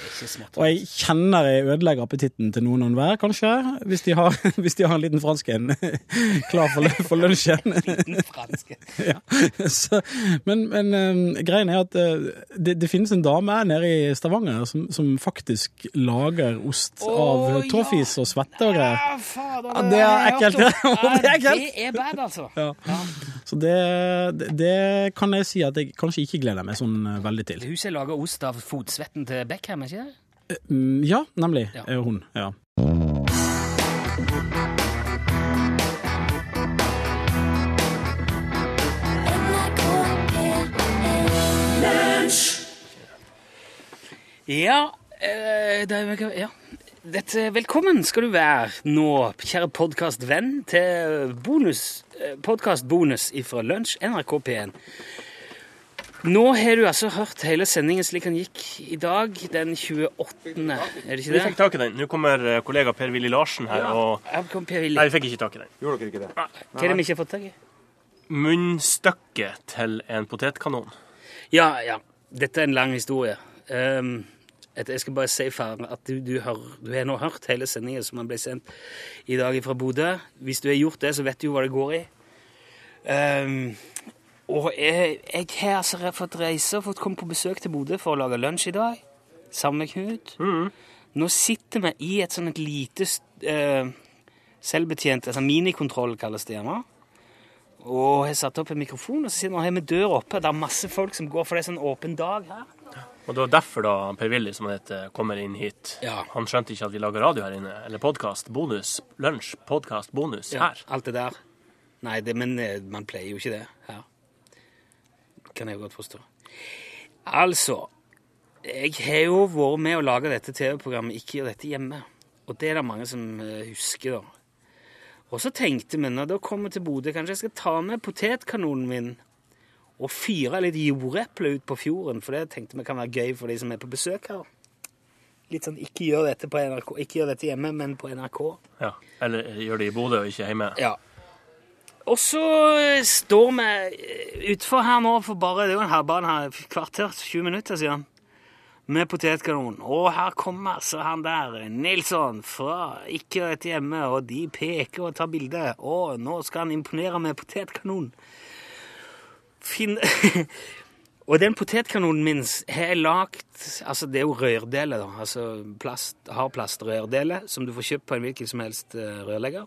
Og jeg kjenner jeg ødelegger appetitten til noen og enhver, kanskje, hvis de, har, hvis de har en liten fransk en klar for, for lunsjen. ja. Så, men men um, greien er at uh, det, det finnes en dame nede i Stavanger som, som faktisk lager ost oh, av ja. tåfis og svette og greier. Ja, fader, Ja, det er ekkelt, det. Det er ekkelt. Det er bad, altså. Ja. Så det, det, det kan jeg si at jeg kanskje ikke gleder meg sånn uh, veldig til. Huset lager ost av fotsvetten til Beckham, ikke det? Mm, Ja, nemlig. Ja. hun. Ja. Ja, øh, det er, ja. Dette, velkommen skal du være nå, kjære podkastvenn, til bonus, eh, podkastbonus fra Lunsj, NRK P1. Nå har du altså hørt hele sendingen slik den gikk i dag, den 28. Er det ikke det? Vi fikk tak i den. Nå kommer eh, kollega Per-Willy Larsen her og Per Willy. Nei, vi fikk ikke tak i den. Gjorde dere ikke det? Hva er det vi ikke har fått tak i? Munnstykket til en potetkanon. Ja, ja. Dette er en lang historie. Um, jeg skal bare si far, at du, du, har, du har nå hørt hele sendingen som ble sendt i dag fra Bodø. Hvis du har gjort det, så vet du jo hva det går i. Um, og jeg, jeg har altså fått reise og fått komme på besøk til Bodø for å lage lunsj i dag. Sammen med Knut. Nå sitter vi i et sånt et lite uh, selvbetjent altså minikontroll, kalles det gjerne. Og har satt opp en mikrofon, og så sitter han med døra oppe. Det er masse folk som går, for det er sånn åpen dag her. Og det var derfor da Per-Willy, som han heter, kommer inn hit. Ja. Han skjønte ikke at vi lager radio her inne. Eller podkast. Bonus. Lunsj. Podkast. Bonus. Ja, Her. alt det der. Nei, det, men eh, man pleier jo ikke det her. Kan jeg jo godt forstå. Altså, jeg har jo vært med å lage dette TV-programmet Ikke gjør dette hjemme. Og det er det mange som eh, husker, da. Og så tenkte vi når da kommer til Bodø, kanskje jeg skal ta med potetkanonen min og fyre litt jordeple ut på fjorden, for det tenkte vi kan være gøy for de som er på besøk her. Litt sånn ikke gjør dette på NRK, ikke gjør dette hjemme, men på NRK. Ja. Eller gjør det i Bodø og ikke hjemme. Ja. Og så eh, står vi eh, utfor her nå for bare det er jo en her, her, kvarter, 20 minutter siden, med potetkanon. Og her kommer så han der, Nilsson, fra Ikke gjør hjemme, og de peker og tar bilde. Og nå skal han imponere med potetkanon. Finn... Og den potetkanonen min har jeg lagt Altså, det er jo rørdeler, da. Altså plast, hardplastrørdeler som du får kjøpt på en hvilken som helst eh, rørlegger.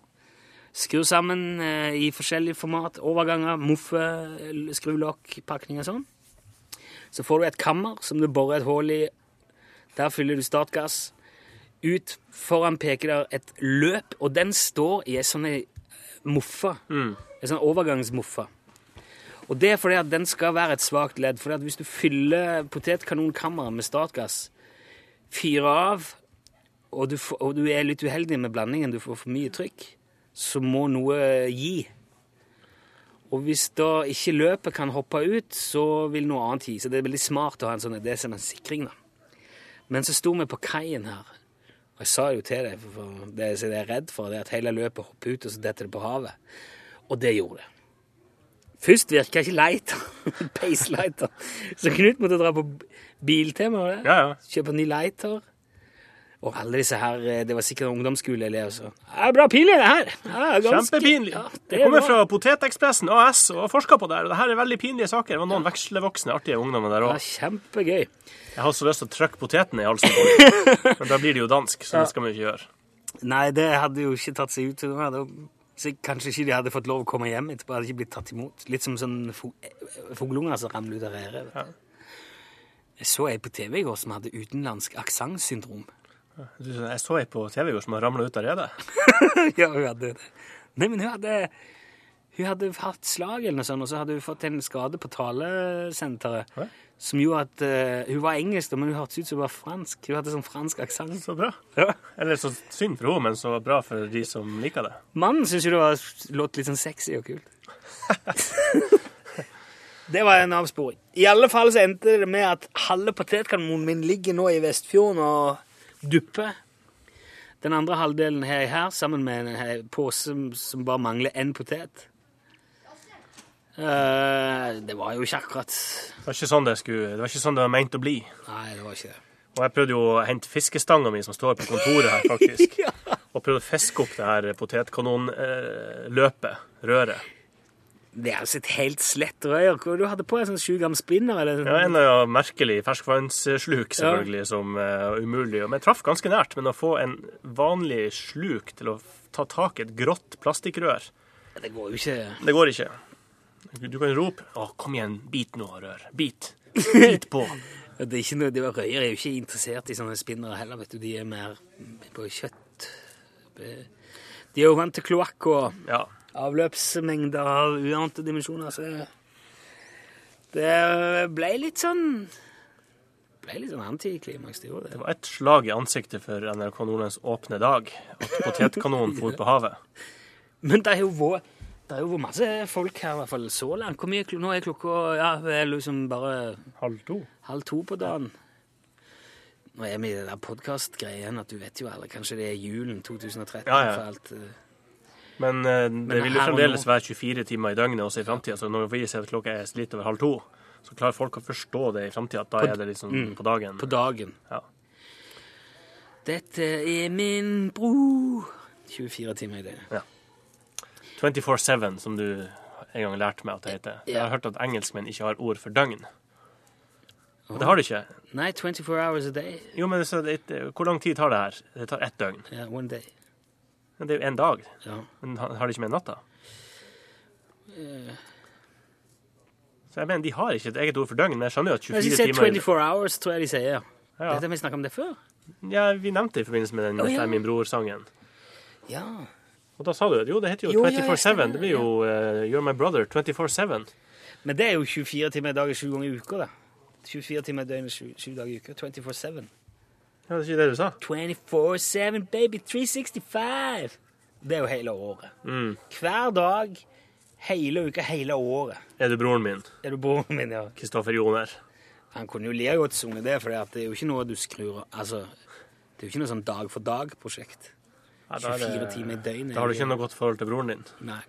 Skru sammen eh, i forskjellig format. Overganger, moffe, l- pakning pakninger sånn. Så får du et kammer som du borer et hull i. Der fyller du startgass. Ut foran peker der et løp, og den står i ei sånn ei Mm. En sånn overgangsmoffe. Og det er fordi at den skal være et svakt ledd. Fordi at hvis du fyller potetkanonkammeret med startgass, fyrer av, og du, og du er litt uheldig med blandingen, du får for mye trykk, så må noe gi. Og hvis da ikke løpet kan hoppe ut, så vil noe annet gi. Så det er veldig smart å ha en sånn er som en sikring. da. Men så sto vi på kaien her, og jeg sa jo til deg, for det jeg er redd for, det er at hele løpet hopper ut, og så detter det på havet. Og det gjorde det. Først virka ikke lighter. Peislighter. Så Knut måtte dra på biltema. Ja, ja. Kjøpe ny lighter. Og alle disse her, eh, det var sikkert ungdomsskoleelever som Ja, bra pinlig, det her! Ja, Kjempepinlig. Ja, det jeg kommer var- fra Potetekspressen AS og har forska på det her. Og det her er veldig pinlige saker. Det var noen vekslevoksne, artige ungdommer der Ja, òg. kjempegøy. Jeg har så lyst til å trykke potetene i halsen på dem. Men da blir det jo dansk, så det skal vi ikke gjøre. Nei, det hadde jo ikke tatt seg ut. Så kanskje ikke de hadde fått lov å komme hjem etterpå. Hadde ikke blitt tatt imot. Litt som sånn fugleunger som ramler ut av reret. vet. Jeg så ei på TV i går som hadde utenlandsk aksentsyndrom. Jeg så ei på TV i går som har ramla ut av redet. ja, hun hadde det. Nei, men hun hadde Hun hadde hatt slag eller noe sånt, og så hadde hun fått en skade på talesenteret Hæ? som gjorde at uh, Hun var engelsk, men hun hørtes ut som hun var fransk. Hun hadde sånn fransk aksent. Så bra. Ja. Eller så synd for henne, men så bra for de som liker det. Mannen syntes jo det var, låt litt sånn sexy og kult. det var en avsporing. I alle fall så endte det med at halve potetkanonen min ligger nå i Vestfjorden og dupper. Den andre halvdelen har jeg her, sammen med en eh, pose som bare mangler én potet. Uh, det var jo ikke akkurat Det var ikke sånn det skulle, det var ikke sånn det var meint å bli. Nei, det var ikke det. Og jeg prøvde jo å hente fiskestanga mi som står på kontoret her, faktisk. Og prøvde å fiske opp det her potetkanonløpet, røret. Det er altså et helt slett rør. Du hadde på en sånn sju gram spinner? Eller? Ja, en ja, merkelig ferskvannssluk, selvfølgelig, som er umulig. Men jeg traff ganske nært. Men å få en vanlig sluk til å ta tak i et grått plastikkrør, Det går jo ikke. det går ikke. Du kan rope 'Å, kom igjen, bit nå, rør. Bit. Bit på'. Det er ikke noe, de Røyer er jo ikke interessert i sånne spinnere heller, vet du. De er mer på kjøtt. De er jo vant til kloakk og Ja. Avløpsmengder av uante dimensjoner, så det ble litt sånn ble litt sånn antiklimaks, det gjorde Det det. var et slag i ansiktet for NRK Nordlands åpne dag at potetkanonen for på havet. Men det er jo vært det er jo vært masse folk her, i hvert fall så langt. Hvor mye Nå er klokka ja, er liksom bare Halv to. halv to på dagen. Nå er vi i det der podkastgreien at du vet jo alle Kanskje det er julen 2013 Ja, ja. for alt. Men uh, det vil jo fremdeles nå- være 24 timer i døgnet også i framtida. Så når vi sier at klokka er litt over halv to, så klarer folk å forstå det i framtida. At da På- er det liksom mm. på dagen. På dagen. Ja. Dette er min bror. 24 timer i det. 24-7, som du en gang lærte meg at det heter. Jeg har hørt at engelskmenn ikke har ord for døgn. Og det har de ikke. Nei, 24 hours a day. Jo, men så det, Hvor lang tid tar det her? Det tar ett døgn. Ja, one day. Det er jo én dag. Ja. Men har de ikke med natta? Eh. Så jeg mener, De har ikke et eget ord for døgn, men jeg skjønner jo at Hvis 24 de sier timer 24 hours, tror jeg de sier. ja. Dette har vi snakket om det før. ja, Vi nevnte det i forbindelse med den oh, ja. Min bror-sangen. Ja. Og da sa du jo, det heter jo Jo, ja, ja, 24-7. stemmer, Det blir jo uh, You're my brother 24-7. Men det er jo 24 timer i dag i sju ganger i uka, da. 24 timer i døgnet sju dager i uka. 24-7. Ja, det er ikke det du sa? 24-7, baby. 365. Det er jo hele året. Mm. Hver dag, hele uka, hele året. Er du broren min? Er du broren min, ja? Kristoffer Joner? Han kunne jo like godt sunget det, for det er jo ikke noe du skrur. Altså, det er jo ikke noe sånn dag for dag-prosjekt. Ja, da er det- 24 timer i døgnet. Da har du ikke noe godt forhold til broren din. Nei.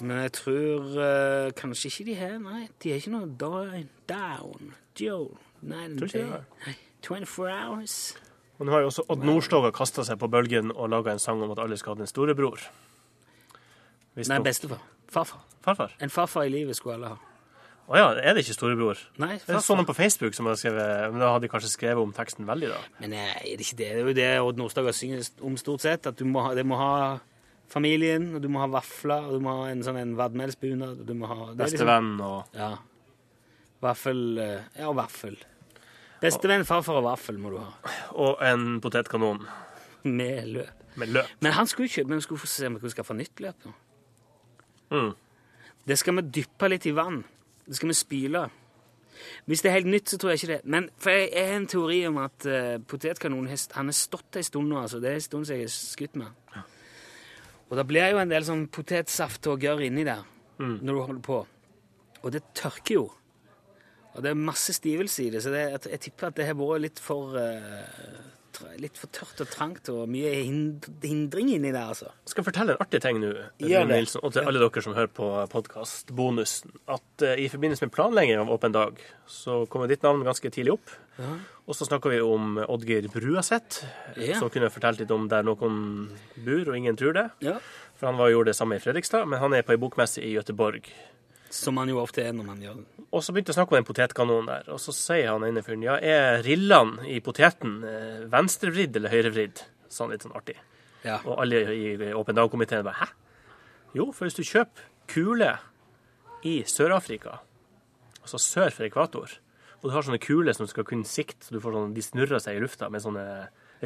Men jeg tror uh, kanskje ikke de her. Nei, de er ikke noe down. down. Joe. Nei, Tror ikke det. Nei, 24 hours. Og nå har jo også Odd Nordstoga kasta seg på bølgen og laga en sang om at alle skal ha en storebror. Hvis Nei, bestefar. Farfar. Farfar? En farfar i livet skulle alle ha. Å ja, er det ikke storebror? Nei, Jeg så farfar. noen på Facebook som hadde skrevet Men da hadde de kanskje skrevet om teksten veldig, da. Men eh, er det ikke det? Det er jo det Odd Nordstoga synger om stort sett. At du må ha, det må ha familien, og du må ha vafler, og du må ha en sånn en vadmelsbunad. og Du må ha er liksom- Bestevenn og Ja. Vaffel eh, Ja, vaffel. Bestevenn, farfar og vaffel må du ha. Og en potetkanon Med løp. med løp. Men han skulle kjøpe, men vi skulle få se om vi kunne skaffe nytt løp nå. Mm. Det skal vi dyppe litt i vann. Det skal vi spyle. Hvis det er helt nytt, så tror jeg ikke det. Men for jeg har en teori om at uh, potetkanonen han har stått en stund nå. altså. Det er en stund siden jeg har skutt med. Og det blir jo en del sånn potetsaft og gørr inni der når du holder på. Og det tørker jo. Og det er masse stivelse i det, så det, jeg, jeg tipper at det har vært litt for uh, Litt for tørt og trangt og mye hind, hindring inni der, altså. Jeg skal fortelle en artig ting nå, Rune Nilsen, og til alle dere som hører på podkastbonusen, at uh, i forbindelse med planlegging av Åpen dag, så kommer ditt navn ganske tidlig opp. Og så snakker vi om Oddgeir Bruaseth, Ja. som kunne fortalt litt om der noen bor og ingen tror det. Ja. For han var og gjorde det samme i Fredrikstad, men han er på ei bokmesse i Göteborg. Som man jo ofte er når man gjør det. Og så begynte jeg å snakke om den potetkanonen der, og så sier han ene fyren ja, er rillene i poteten eh, venstrevridd eller høyrevridd? Sånn litt sånn artig. Ja. Og alle i Åpen dag-komiteen bare hæ? Jo, for hvis du kjøper kule i Sør-Afrika, altså sør for ekvator, og du har sånne kuler som skal kunne sikte, så du får sånne, de snurrer seg i lufta med sånne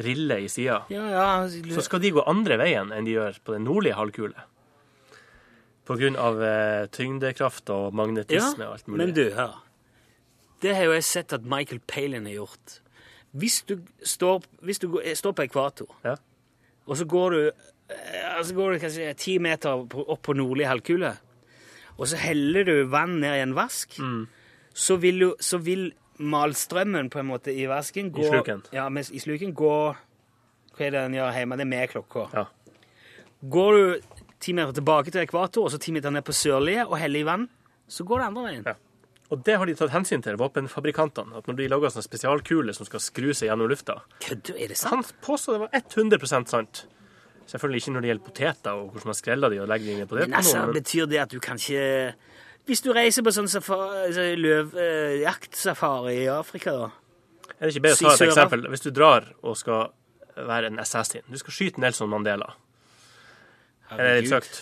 riller i sida, Ja, ja. så skal de gå andre veien enn de gjør på den nordlige halvkule. På av eh, tyngdekraft og magnetisme og alt mulig. Men du, hør. Det har jo jeg sett at Michael Palin har gjort. Hvis du står, hvis du går, eh, står på ekvator, Ja. og så går du altså går du kanskje ti meter opp på nordlig halvkule, og så heller du vann ned i en vask, Mm. så, vil du, så vil malstrømmen på en måte i vasken gå I sluken. Ja, mens i sluken går Hva er det den gjør hjemme? Det er med klokka. Ja. Går du ti meter tilbake til ekvator, og så ti meter ned på sørlige og heller i vann, så går det andre veien. Ja. Og det har de tatt hensyn til, våpenfabrikantene. At når de lager sånne spesialkuler som skal skru seg gjennom lufta Kødder, er det sant? Han påstod det var 100% sant. Selvfølgelig ikke når det gjelder poteter og hvordan man skreller de og legger de inn i Men altså. Men betyr det at du kan ikke Hvis du reiser på sånn altså, løvjaktsafari i Afrika, da er det ikke bedre å ta et eksempel? Hvis du drar og skal være en assassin, du skal skyte Nelson Mandela. Er det litt søkt?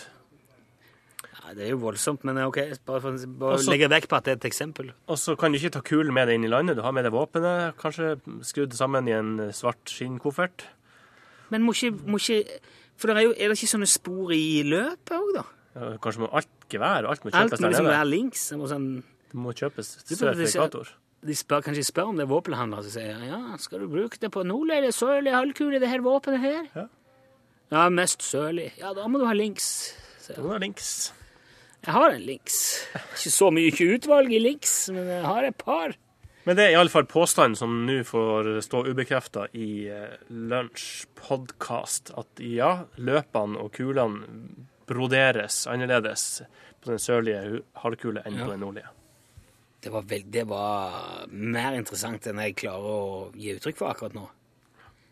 Ja, det er jo voldsomt, men OK. Bare, for, bare Også- legge vekk på at det er et eksempel. Og så kan du ikke ta kulen med deg inn i landet. Du har med deg våpenet, kanskje skrudd sammen i en svart skinnkoffert. Men må ikke, må ikke For det er, jo, er det ikke sånne spor i løpet òg, da? Ja, Kanskje må alt gevær og alt må Alt kjøpes må der liksom nede. være links. Det må sånn, Det må kjøpes sertifikator. de spør, kanskje de spør om det er våpenhandler, så sier ja, skal du bruke det på nordlig eller sørlig halvkule, det her våpenet her? Ja. Ja, mest sørlig. Ja, da må du ha links. sier jeg. Du må være links. Jeg har en links. Ikke så mye utvalg i links, men jeg har et par. Men det er iallfall påstanden som nå får stå ubekrefta i eh, Lunsj podkast, at ja, løpene og kulene broderes annerledes på den sørlige halvkule enn Ja. på den nordlige. Det var, veld, det var mer interessant enn jeg klarer å gi uttrykk for akkurat nå.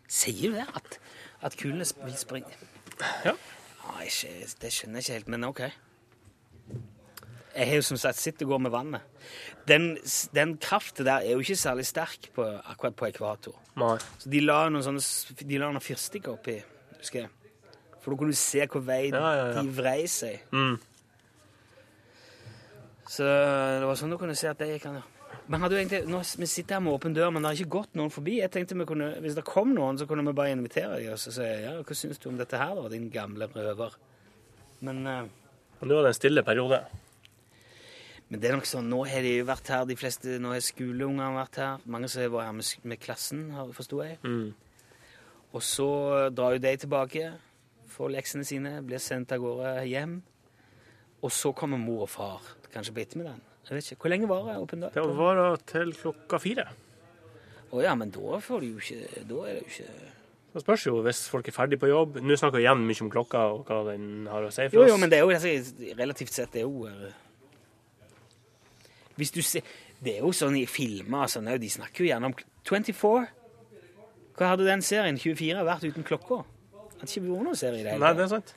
Sier du det? At, at kulene vil springe? Ja. Ikke, det skjønner jeg ikke helt, men OK. Jeg har jo som sagt sett og går med vannet. Den, den kraften der er jo ikke særlig sterk på, akkurat på ekvator. Nei. Så de la noen sånne de la noen fyrstikker oppi, husker jeg. For da kunne du se hvor vei Ja, ja, ja. de vrei seg. Mm. Så det var sånn du kunne se at det gikk an. ja. Men hadde jo egentlig, nå, Vi sitter her med åpen dør, men det har ikke gått noen forbi. Jeg tenkte vi kunne, Hvis det kom noen, så kunne vi bare invitere dem og så si ja, hva syns du om dette her, da, din gamle røver. Men, uh, nå er det en stille periode. men det er nok sånn, nå har de jo vært her, de fleste, nå har skoleungene vært her. Mange som har vært her med, med klassen, forsto jeg. Mm. Og så drar jo de tilbake, får leksene sine, blir sendt av gårde hjem. Og så kommer mor og far, kanskje på ettermiddagen. Jeg vet ikke, Hvor lenge var det åpen dør? Det varer til klokka fire. Å ja, men da får du jo ikke Da er det jo ikke Det spørs jo hvis folk er ferdig på jobb. Nå snakker vi igjen mye om klokka og hva den har å si for oss. jo, jo, men det er jo relativt sett det er jo eh, Hvis du ser Det er jo sånn i filmer sånn, de snakker jo gjerne om 24. Hva hadde den serien 24 vært uten klokka? Hadde ikke vært noen serie i det hele Nei, det er sant.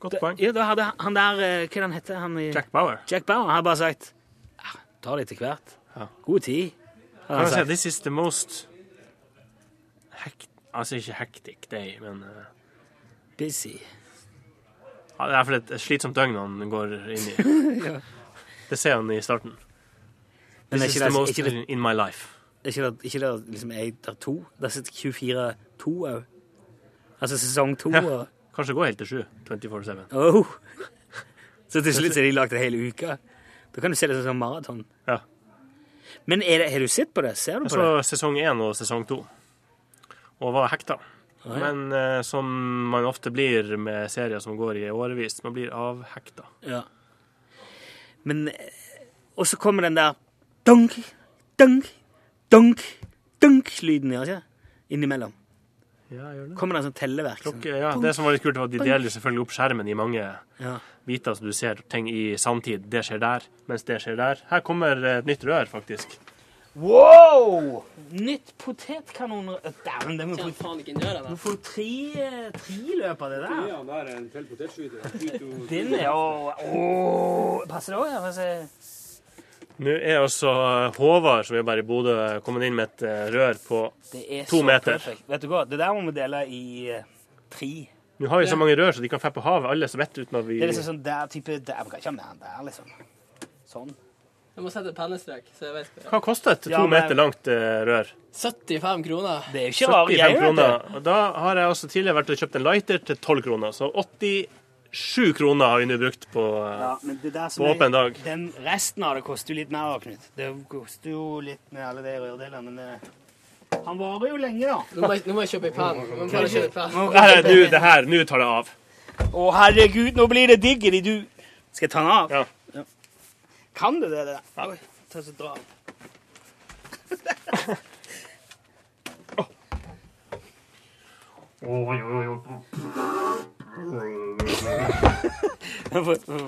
Godt poeng. Ja, da hadde han der eh, Hva han heter han i Jack Bauer. Jack Bauer hadde bare sagt ja, Ta det etter hvert. Ja. God tid. hadde Kan han jeg si, sagt. this is the most hekt... Altså ikke hectic day, men uh, Busy. ja, Det er iallfall et slitsomt døgn han går inn i. Det ser han i starten. This is the det, most det, in my life. ikke det, ikke det liksom er der to? Det er 24 to òg. Altså sesong to. Ja. og Kanskje gå helt til sju. 24-7. Oh. Så til slutt er har de lagd en hel uke. Da kan du se det som maraton. Ja. Men det, har du sett på det? Ser du på Så det? sesong én og sesong to. Og var hekta. ja. Men eh, som man ofte blir med serier som går i årevis, man blir avhekta. Ja. Men eh, Og så kommer den der dunk, dunk, dunk, dunk-lyden, det ikke? Innimellom. Ja, gjør det. Kommer det en sånn telleverk? Klokke, ja, det som var litt kult, var at de deler selvfølgelig opp skjermen i mange Ja. biter, så du ser ting i samtid. Det skjer der, mens det skjer der. Her kommer et nytt rør, faktisk. Wow! Nytt potetkanon... Dæven, det må du faen ikke gjøre Du får tre, tre i av det der. Ja, der er en til potetskyter. Den er jo Passer det òg, ja? Får jeg se. Nå er altså Håvard, som jobber i Bodø, kommet inn med et eh, rør på To meter. perfekt. Vet du hva, det der må vi dele i eh, tre. Nå har vi så mange rør, så de kan dra på havet, alle som vet, uten at vi Det er liksom sånn der type der, Vi kan ikke ha mer enn der, liksom. Sånn. Jeg må sette pennestrek, så jeg vet hva. Hva koster et to Ja, men- meter langt eh, rør? 75 kroner. Det er jo ikke rare 75 greier. vet du. Og da har jeg også tidligere vært og kjøpt en lighter til 12 kroner, så 87 kroner har vi nå brukt på eh, Ja, men det der som På er- åpen dag. Den resten av det koster jo litt mer, Knut. Det koster jo litt med alle de rørdelene, men eh, han varer jo lenge, da. Nå må jeg, nå må jeg kjøpe en penn. Nå må jeg kjøpe en. Nå- det her, nå tar det av. Å, herregud, nå blir det diggeri, du. Skal jeg ta den av? Ja. Kan du det? det? Oi, ta så dra. Ja,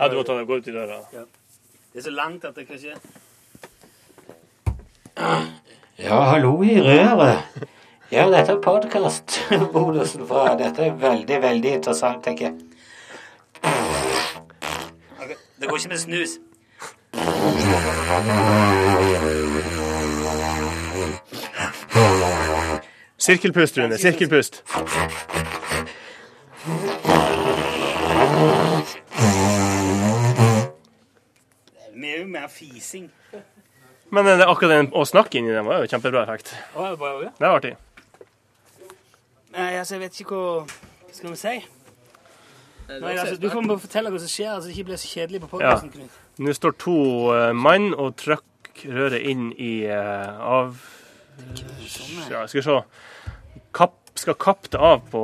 du må ta, den. gå ut i døra. Det er så langt at det kan skje. Ja, hallo i røret. Ja, dette er podkast-bonusen fra Dette er veldig, veldig interessant, tenker jeg. Det går ikke med snus. Sirkelpust, Rune. Sirkelpust. Fising. Men det, akkurat den å snakke inni den var jo kjempebra effekt. Å, det jo det. Det artig. Nei, altså, jeg vet ikke hva Skal vi si? Nei, altså, du får bare fortelle hva som skjer, altså det ikke blir så kjedelig på podkasten. Knut. Nå står to uh, mann og trykker røret inn i uh, av... Ja, skal vi se. Kapp, skal kappe det av på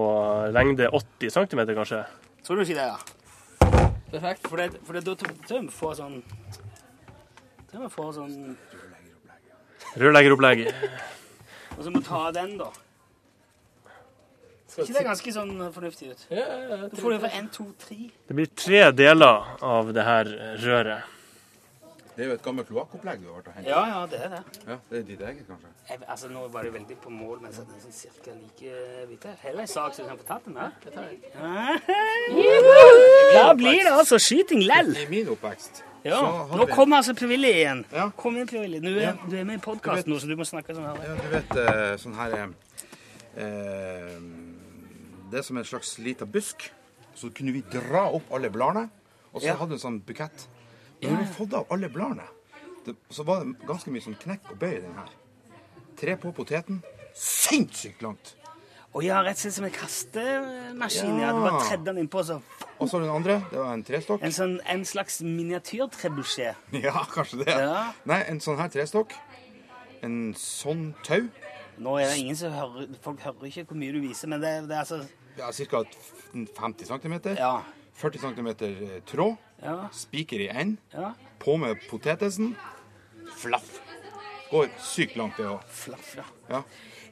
lengde 80 cm, kanskje. Tror du ikke det, ja? Perfekt. For, det, for det, da tror jeg vi får sånn Tror må få får sånn Rørleggeropplegg. Og så må ta den, da. Ser ikke det ganske sånn fornuftig ut? Ja, ja, ja. Du får det for én, to, tre. Det blir tre deler av det her røret. Det er jo et gammelt kloakkopplegg du har vært og hentet. Ja, ja, det er det. Ja, det er ditt eget, kanskje? Jeg, altså, nå var det veldig på mål, men så er det sånn cirka like vidt her. Heller en sak som du kan få tatt den her. Det tar jeg. Da blir det altså skyting lell. I min oppvekst Ja. Nå kommer altså Per-Willy igjen. Ja. Kom igjen, Per-Willy. Du, er- du er med i podkasten nå, så du må snakke sånn her. Ja, du vet eh, sånn her eh, eh, Det er som en slags lita busk. Så kunne vi dra opp alle bladene, og så Ja. hadde vi en sånn bukett. Men når vi fått av alle bladene, det, så var det ganske mye sånn knekk og bøy i den her. Tre på poteten. Sinnssykt langt! Og ja, rett og slett som en kastemaskin. Ja. Ja. Du bare tredde den innpå, så Og så den andre, det var en trestokk. En, sånn, en slags miniatyrtrebuchet. Ja, kanskje det. Ja. Nei, en sånn her trestokk. En sånn tau. Nå er det ingen som hører Folk hører ikke hvor mye du viser, men det, det er altså Ja, Ca. 50 cm. Ja. 40 cm tråd. Ja. Spiker i enden. ja. På med potetesen. Flaff. Går sykt langt, det òg. Flaff, ja. Ja.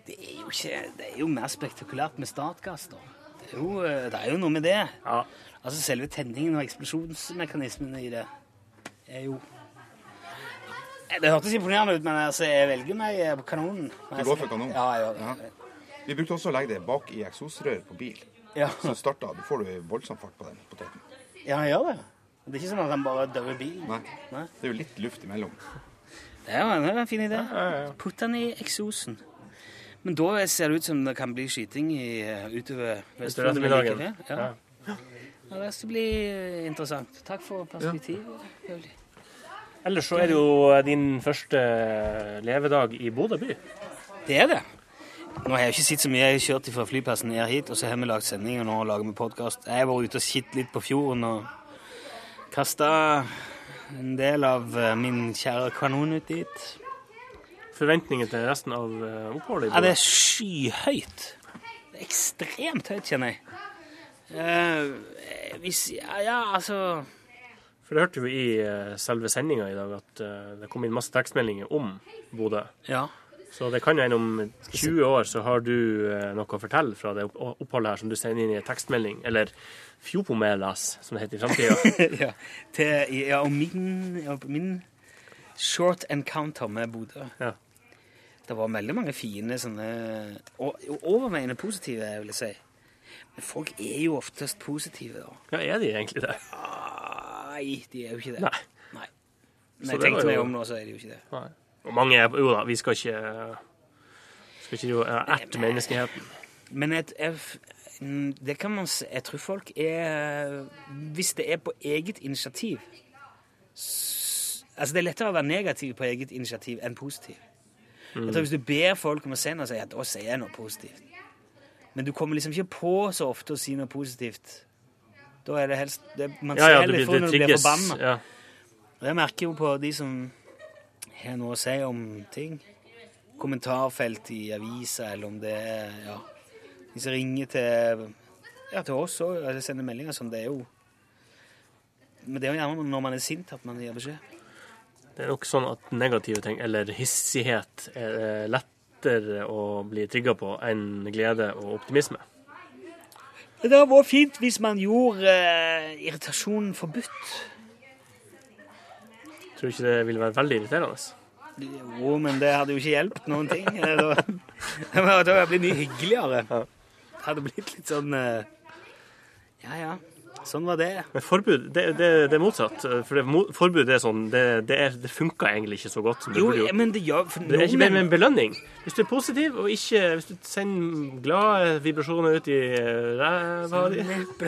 Det er jo ikke Det er jo mer spektakulært med startgass, da. Det er jo, eh, det er jo noe med det. Ja. Altså selve tenningen og eksplosjonsmekanismene i det er jo Det hørtes imponerende ut, men altså, jeg velger meg eh, på kanonen. Du går for kanonen? Ja, ja. Ja. Vi brukte også å legge det bak i eksosrøret på bil. Ja, Så starta da får du voldsom fart på den poteten. ja han gjør det. Det er ikke sånn at han bare dør i bilen. Nei. Nei. Det er jo litt luft imellom. Det er jo en fin idé. Putt den i eksosen. Men da ser det ut som det kan bli skyting i, eh, utover ettermiddagen. Ja. ja, det skal bli eh, interessant. Takk for perspektivet. Ja. Ellers så er det jo din første levedag i Bodø by. Det er det. Nå har jeg ikke sett så mye. Jeg har kjørt fra flyplassen ned hit, og så har vi lagd sending, og nå lager vi podkast. Jeg har vært ute og sett litt på fjorden og kasta en del av eh, min kjære kanon ut dit. Forventninger til resten av eh, oppholdet Ja, det er skyhøyt. Det er ekstremt høyt, kjenner jeg. Uh, hvis ja, ja, altså For det hørte vi i uh, selve sendinga i dag, at uh, det kom inn masse tekstmeldinger om Bodø. Ja. Så det kan jo hende om 20 år så har du noe å fortelle fra det oppholdet her som du sender inn i en tekstmelding, eller fjopomelas, som det heter i framtida. ja. Til, ja, og min, ja, min short encounter med Bodø. Ja. Det var veldig mange fine sånne og, Overveiende positive, jeg vil si. Men folk er jo oftest positive, da. ja, er de egentlig det? Nei, de er jo ikke det. Nei. Nei. Men jeg tenkte meg om nå, så er de jo ikke det. Nei. Og mange er Jo da, vi skal ikke skal ikke jo erte menneskeheten. Men et, jeg- mm, det kan man se Jeg tror folk er Hvis det er på eget initiativ Altså, det er lettere å være negativ på eget initiativ enn positiv. Jeg tror Hvis du ber folk om å si noe, så sier jeg, noe positivt. Men du kommer liksom ikke på så ofte å si noe positivt. Da er det helst det, Man Ja, ser ja, det heller ifra når du blir forbanna. Ja. Og jeg merker jo på de som har noe å si om ting. Kommentarfelt i aviser, eller om det er ja, de som ringer til, ja, til oss òg, eller sender meldinger sånn. Det er jo Men det er jo gjerne når man er sint at man gir beskjed. Det er nok sånn at negative ting, eller hissighet, er eh, lettere å bli trigga på enn glede og optimisme. Det hadde vært fint hvis man gjorde eh, irritasjonen forbudt. Tror du ikke det ville være veldig irriterende? Jo, men det hadde jo ikke hjulpet noen ting. Da det hadde det blitt mye hyggeligere. Det hadde blitt litt sånn eh, Ja, ja. Sånn var det. Men forbud, det, det, det er motsatt. For det, forbud er sånn, det, det, er, det funker egentlig ikke så godt som det Jo, men det gjør for Det er ikke mer med en belønning. Hvis du er positiv, og ikke hvis du sender glade vibrasjoner ut i eh, ræva di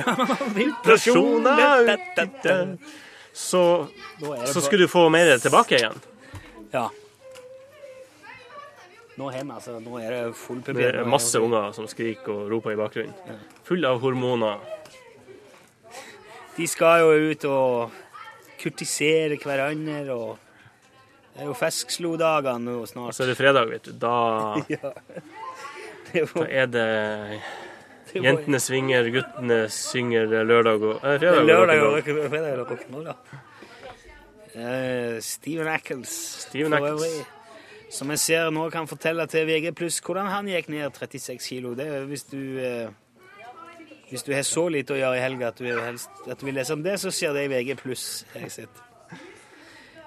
Vibrasjoner. Så, så skulle du få mer tilbake igjen. Ja. Nå er, altså, nå er det full Det er masse unger som skriker og roper i bakgrunnen. Full av hormoner. De skal jo ut og kurtisere hverandre, og det er jo fiskslodagene nå Og snart. så er det fredag, vet du. Da, Ja. var... da er det Jentene svinger, guttene synger lørdag og eh, fredag. og lørdag og fredag og det rock'n'roll, Steven Ackles, Steven Ackles. som jeg ser nå kan fortelle til VG hvordan han gikk ned 36 kilo. Det er hvis du eh, Hvis du har så lite å gjøre i helga at at du vil lese om det, så ser det i VG pluss.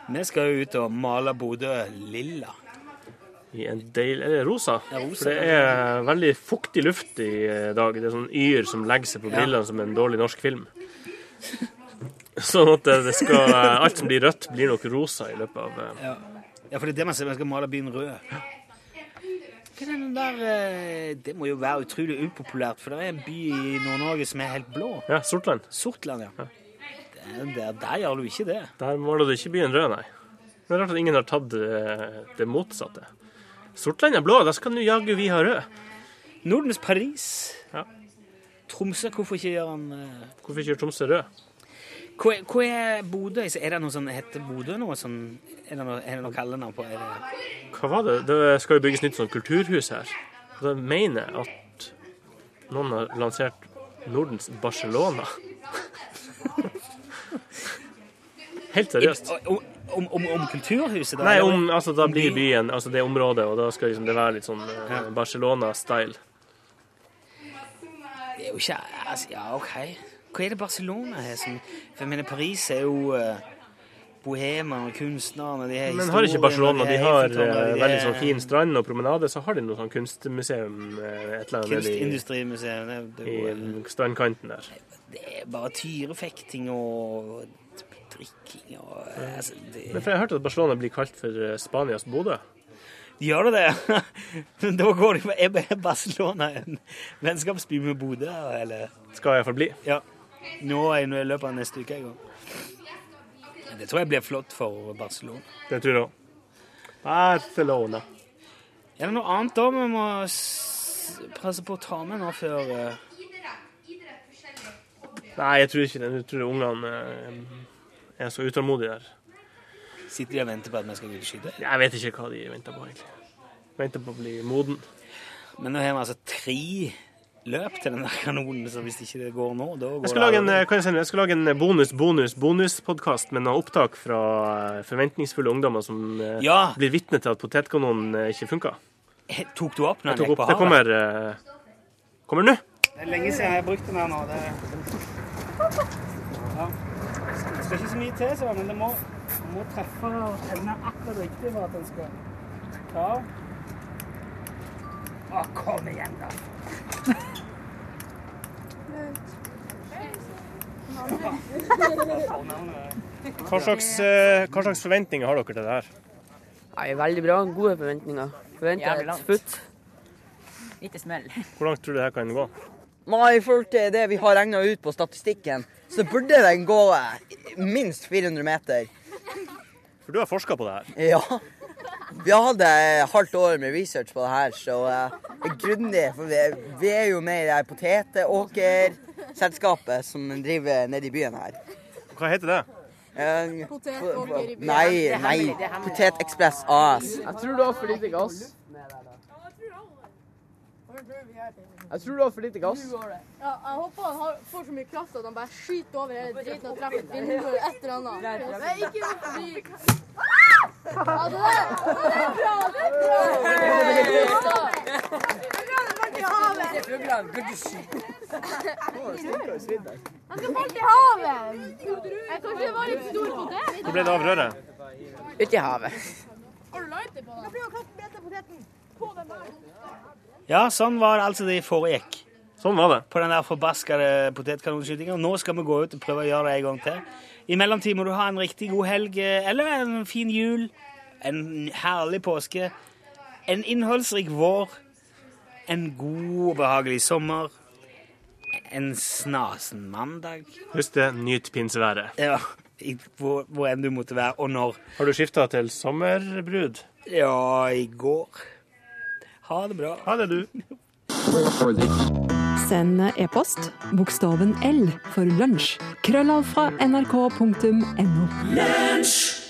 Vi skal jo ut og male Bodø lilla. I en deil, eller rosa. Ja, rosa, For det er veldig fuktig luft i dag. Det er sånn yr som legger seg på Ja. brillene som en dårlig norsk film. Sånn at det det skal, alt som blir rødt, blir nok rosa i løpet av Ja, ja for det er det man ser. Man skal male byen rød. Hva er den der eh, Det må jo være utrolig upopulært, for det er en by i Nord-Norge som er helt blå. Ja, Sortland. Sortland, ja. Der, der, der gjør du ikke det. Der måler du ikke byen rød, nei. Det er rart at ingen har tatt eh, det motsatte. Sortland er blå, da skal nå jaggu vi ha rød. Nordens Paris. Ja. Tromsø, hvorfor ikke gjør han eh, Hvorfor ikke gjør Tromsø rød? Hva, hva er Bodø? Er det noe sånn, heter Bodø noe sånn Er det noe, er det noe kallenavn på? Det, Hva var det? Det skal jo bygges nytt sånn kulturhus her. Da mener jeg at noen har lansert Nordens Barcelona. Helt seriøst. om, om, om, om kulturhuset? da? Nei, om, altså, da blir byen altså det området, og da skal liksom det være litt sånn eh, Barcelona-style. Det er jo ikke altså, Ja, OK. Hva er det Barcelona har som For jeg mener, Paris er jo uh, bohemene og kunstnerne de har Men har ikke Barcelona De har eh, de veldig sånn fin strand og promenade, så har de noe sånn kunstmuseum eh, et eller annet Kunstindustrimuseum. i, i er strandkanten der. det er bare tyrefekting og drikking og altså, det, Men for jeg har hørt at Barcelona blir kalt for eh, Spanias Bodø. Gjør det det? Men da går det på Er Barcelona en vennskapsby med Bodø, eller? Skal iallfall bli. Ja. Nå i løpet av neste uke. Det tror jeg blir flott for Barcelona. Det tror jeg òg. Barcelona. Er det noe annet da vi må presse på å ta med nå før eh, Nei, jeg tror ikke det. Jeg tror ungene eh, er så utålmodige der. Sitter de og venter på at vi skal ut og skyte? Jeg vet ikke hva de venter på, egentlig. Venter på å bli moden. Men nå har vi altså tre løp til den der kanonen, så hvis ikke det går nå, da går Jeg skal lage en, det eh, kan jeg, jeg skal lage en bonus, bonus, bonuspodkast med noen opptak fra eh, forventningsfulle ungdommer som eh, Ja. blir vitne til at potetkanonen eh, ikke funka. Tok du opp når den gikk på på Det kommer, eh, kommer nå. Det er lenge siden jeg har brukt den her nå. Det ja. Det skal ikke så mye til, så, men det må, det må treffe og tenne akkurat riktig for at den skal ta av. Å, kom igjen, da. Hva slags, eh, hva slags forventninger har dere til det her? Nei, veldig bra. Gode forventninger. Forventer et langt. futt. Lite smell. Hvor langt tror du det her kan gå? Nei, i forhold til det vi har regna ut på statistikken, så burde den gå eh, minst 400 meter. For du har forska på det her. Ja. Vi har hatt halvt år med research på det her, så det grundig. For vi, vi er jo med i det her potetåkerselskapet som driver nede i byen her. Hva heter det? Eh, Potetåker i byen. Nei, nei. det. Potetekspress AS. Jeg tror du har for lite gass. Ja, Jeg tror du har for lite gass. Ja, jeg håper han har, får så mye kraft at han bare skyter over hele driten og treffer et vindu eller et eller annet. Nei, ikke noe forbi. Ja, det der! Det er bra! Det er bra! Det er! Det er! Det er. Han skal falle i havet! Jeg kanskje det var litt stor potet? Hvor ble det av røret? Ute i havet. Har du lighter på? Da blir det kaste med etter poteten. På den der. Ja, sånn var det altså det foregikk. Sånn var det. På den der forbaskede potetkanonskytinga. Nå skal vi gå ut og prøve å gjøre det en gang til. I mellomtiden må du ha en riktig god helg, eh, eller en fin jul, en herlig påske, en innholdsrik vår, en god og behagelig sommer, en snasen mandag. Husk det, nyt pinseværet. Ja, hvor, hvor enn du måtte være, og når. Har du skifta til sommerbrud? Ja, i går. Ha det bra. Ha det, du. Send e-post bokstaven L for lunsj. Krøllav fra nrk.no. Lunsj!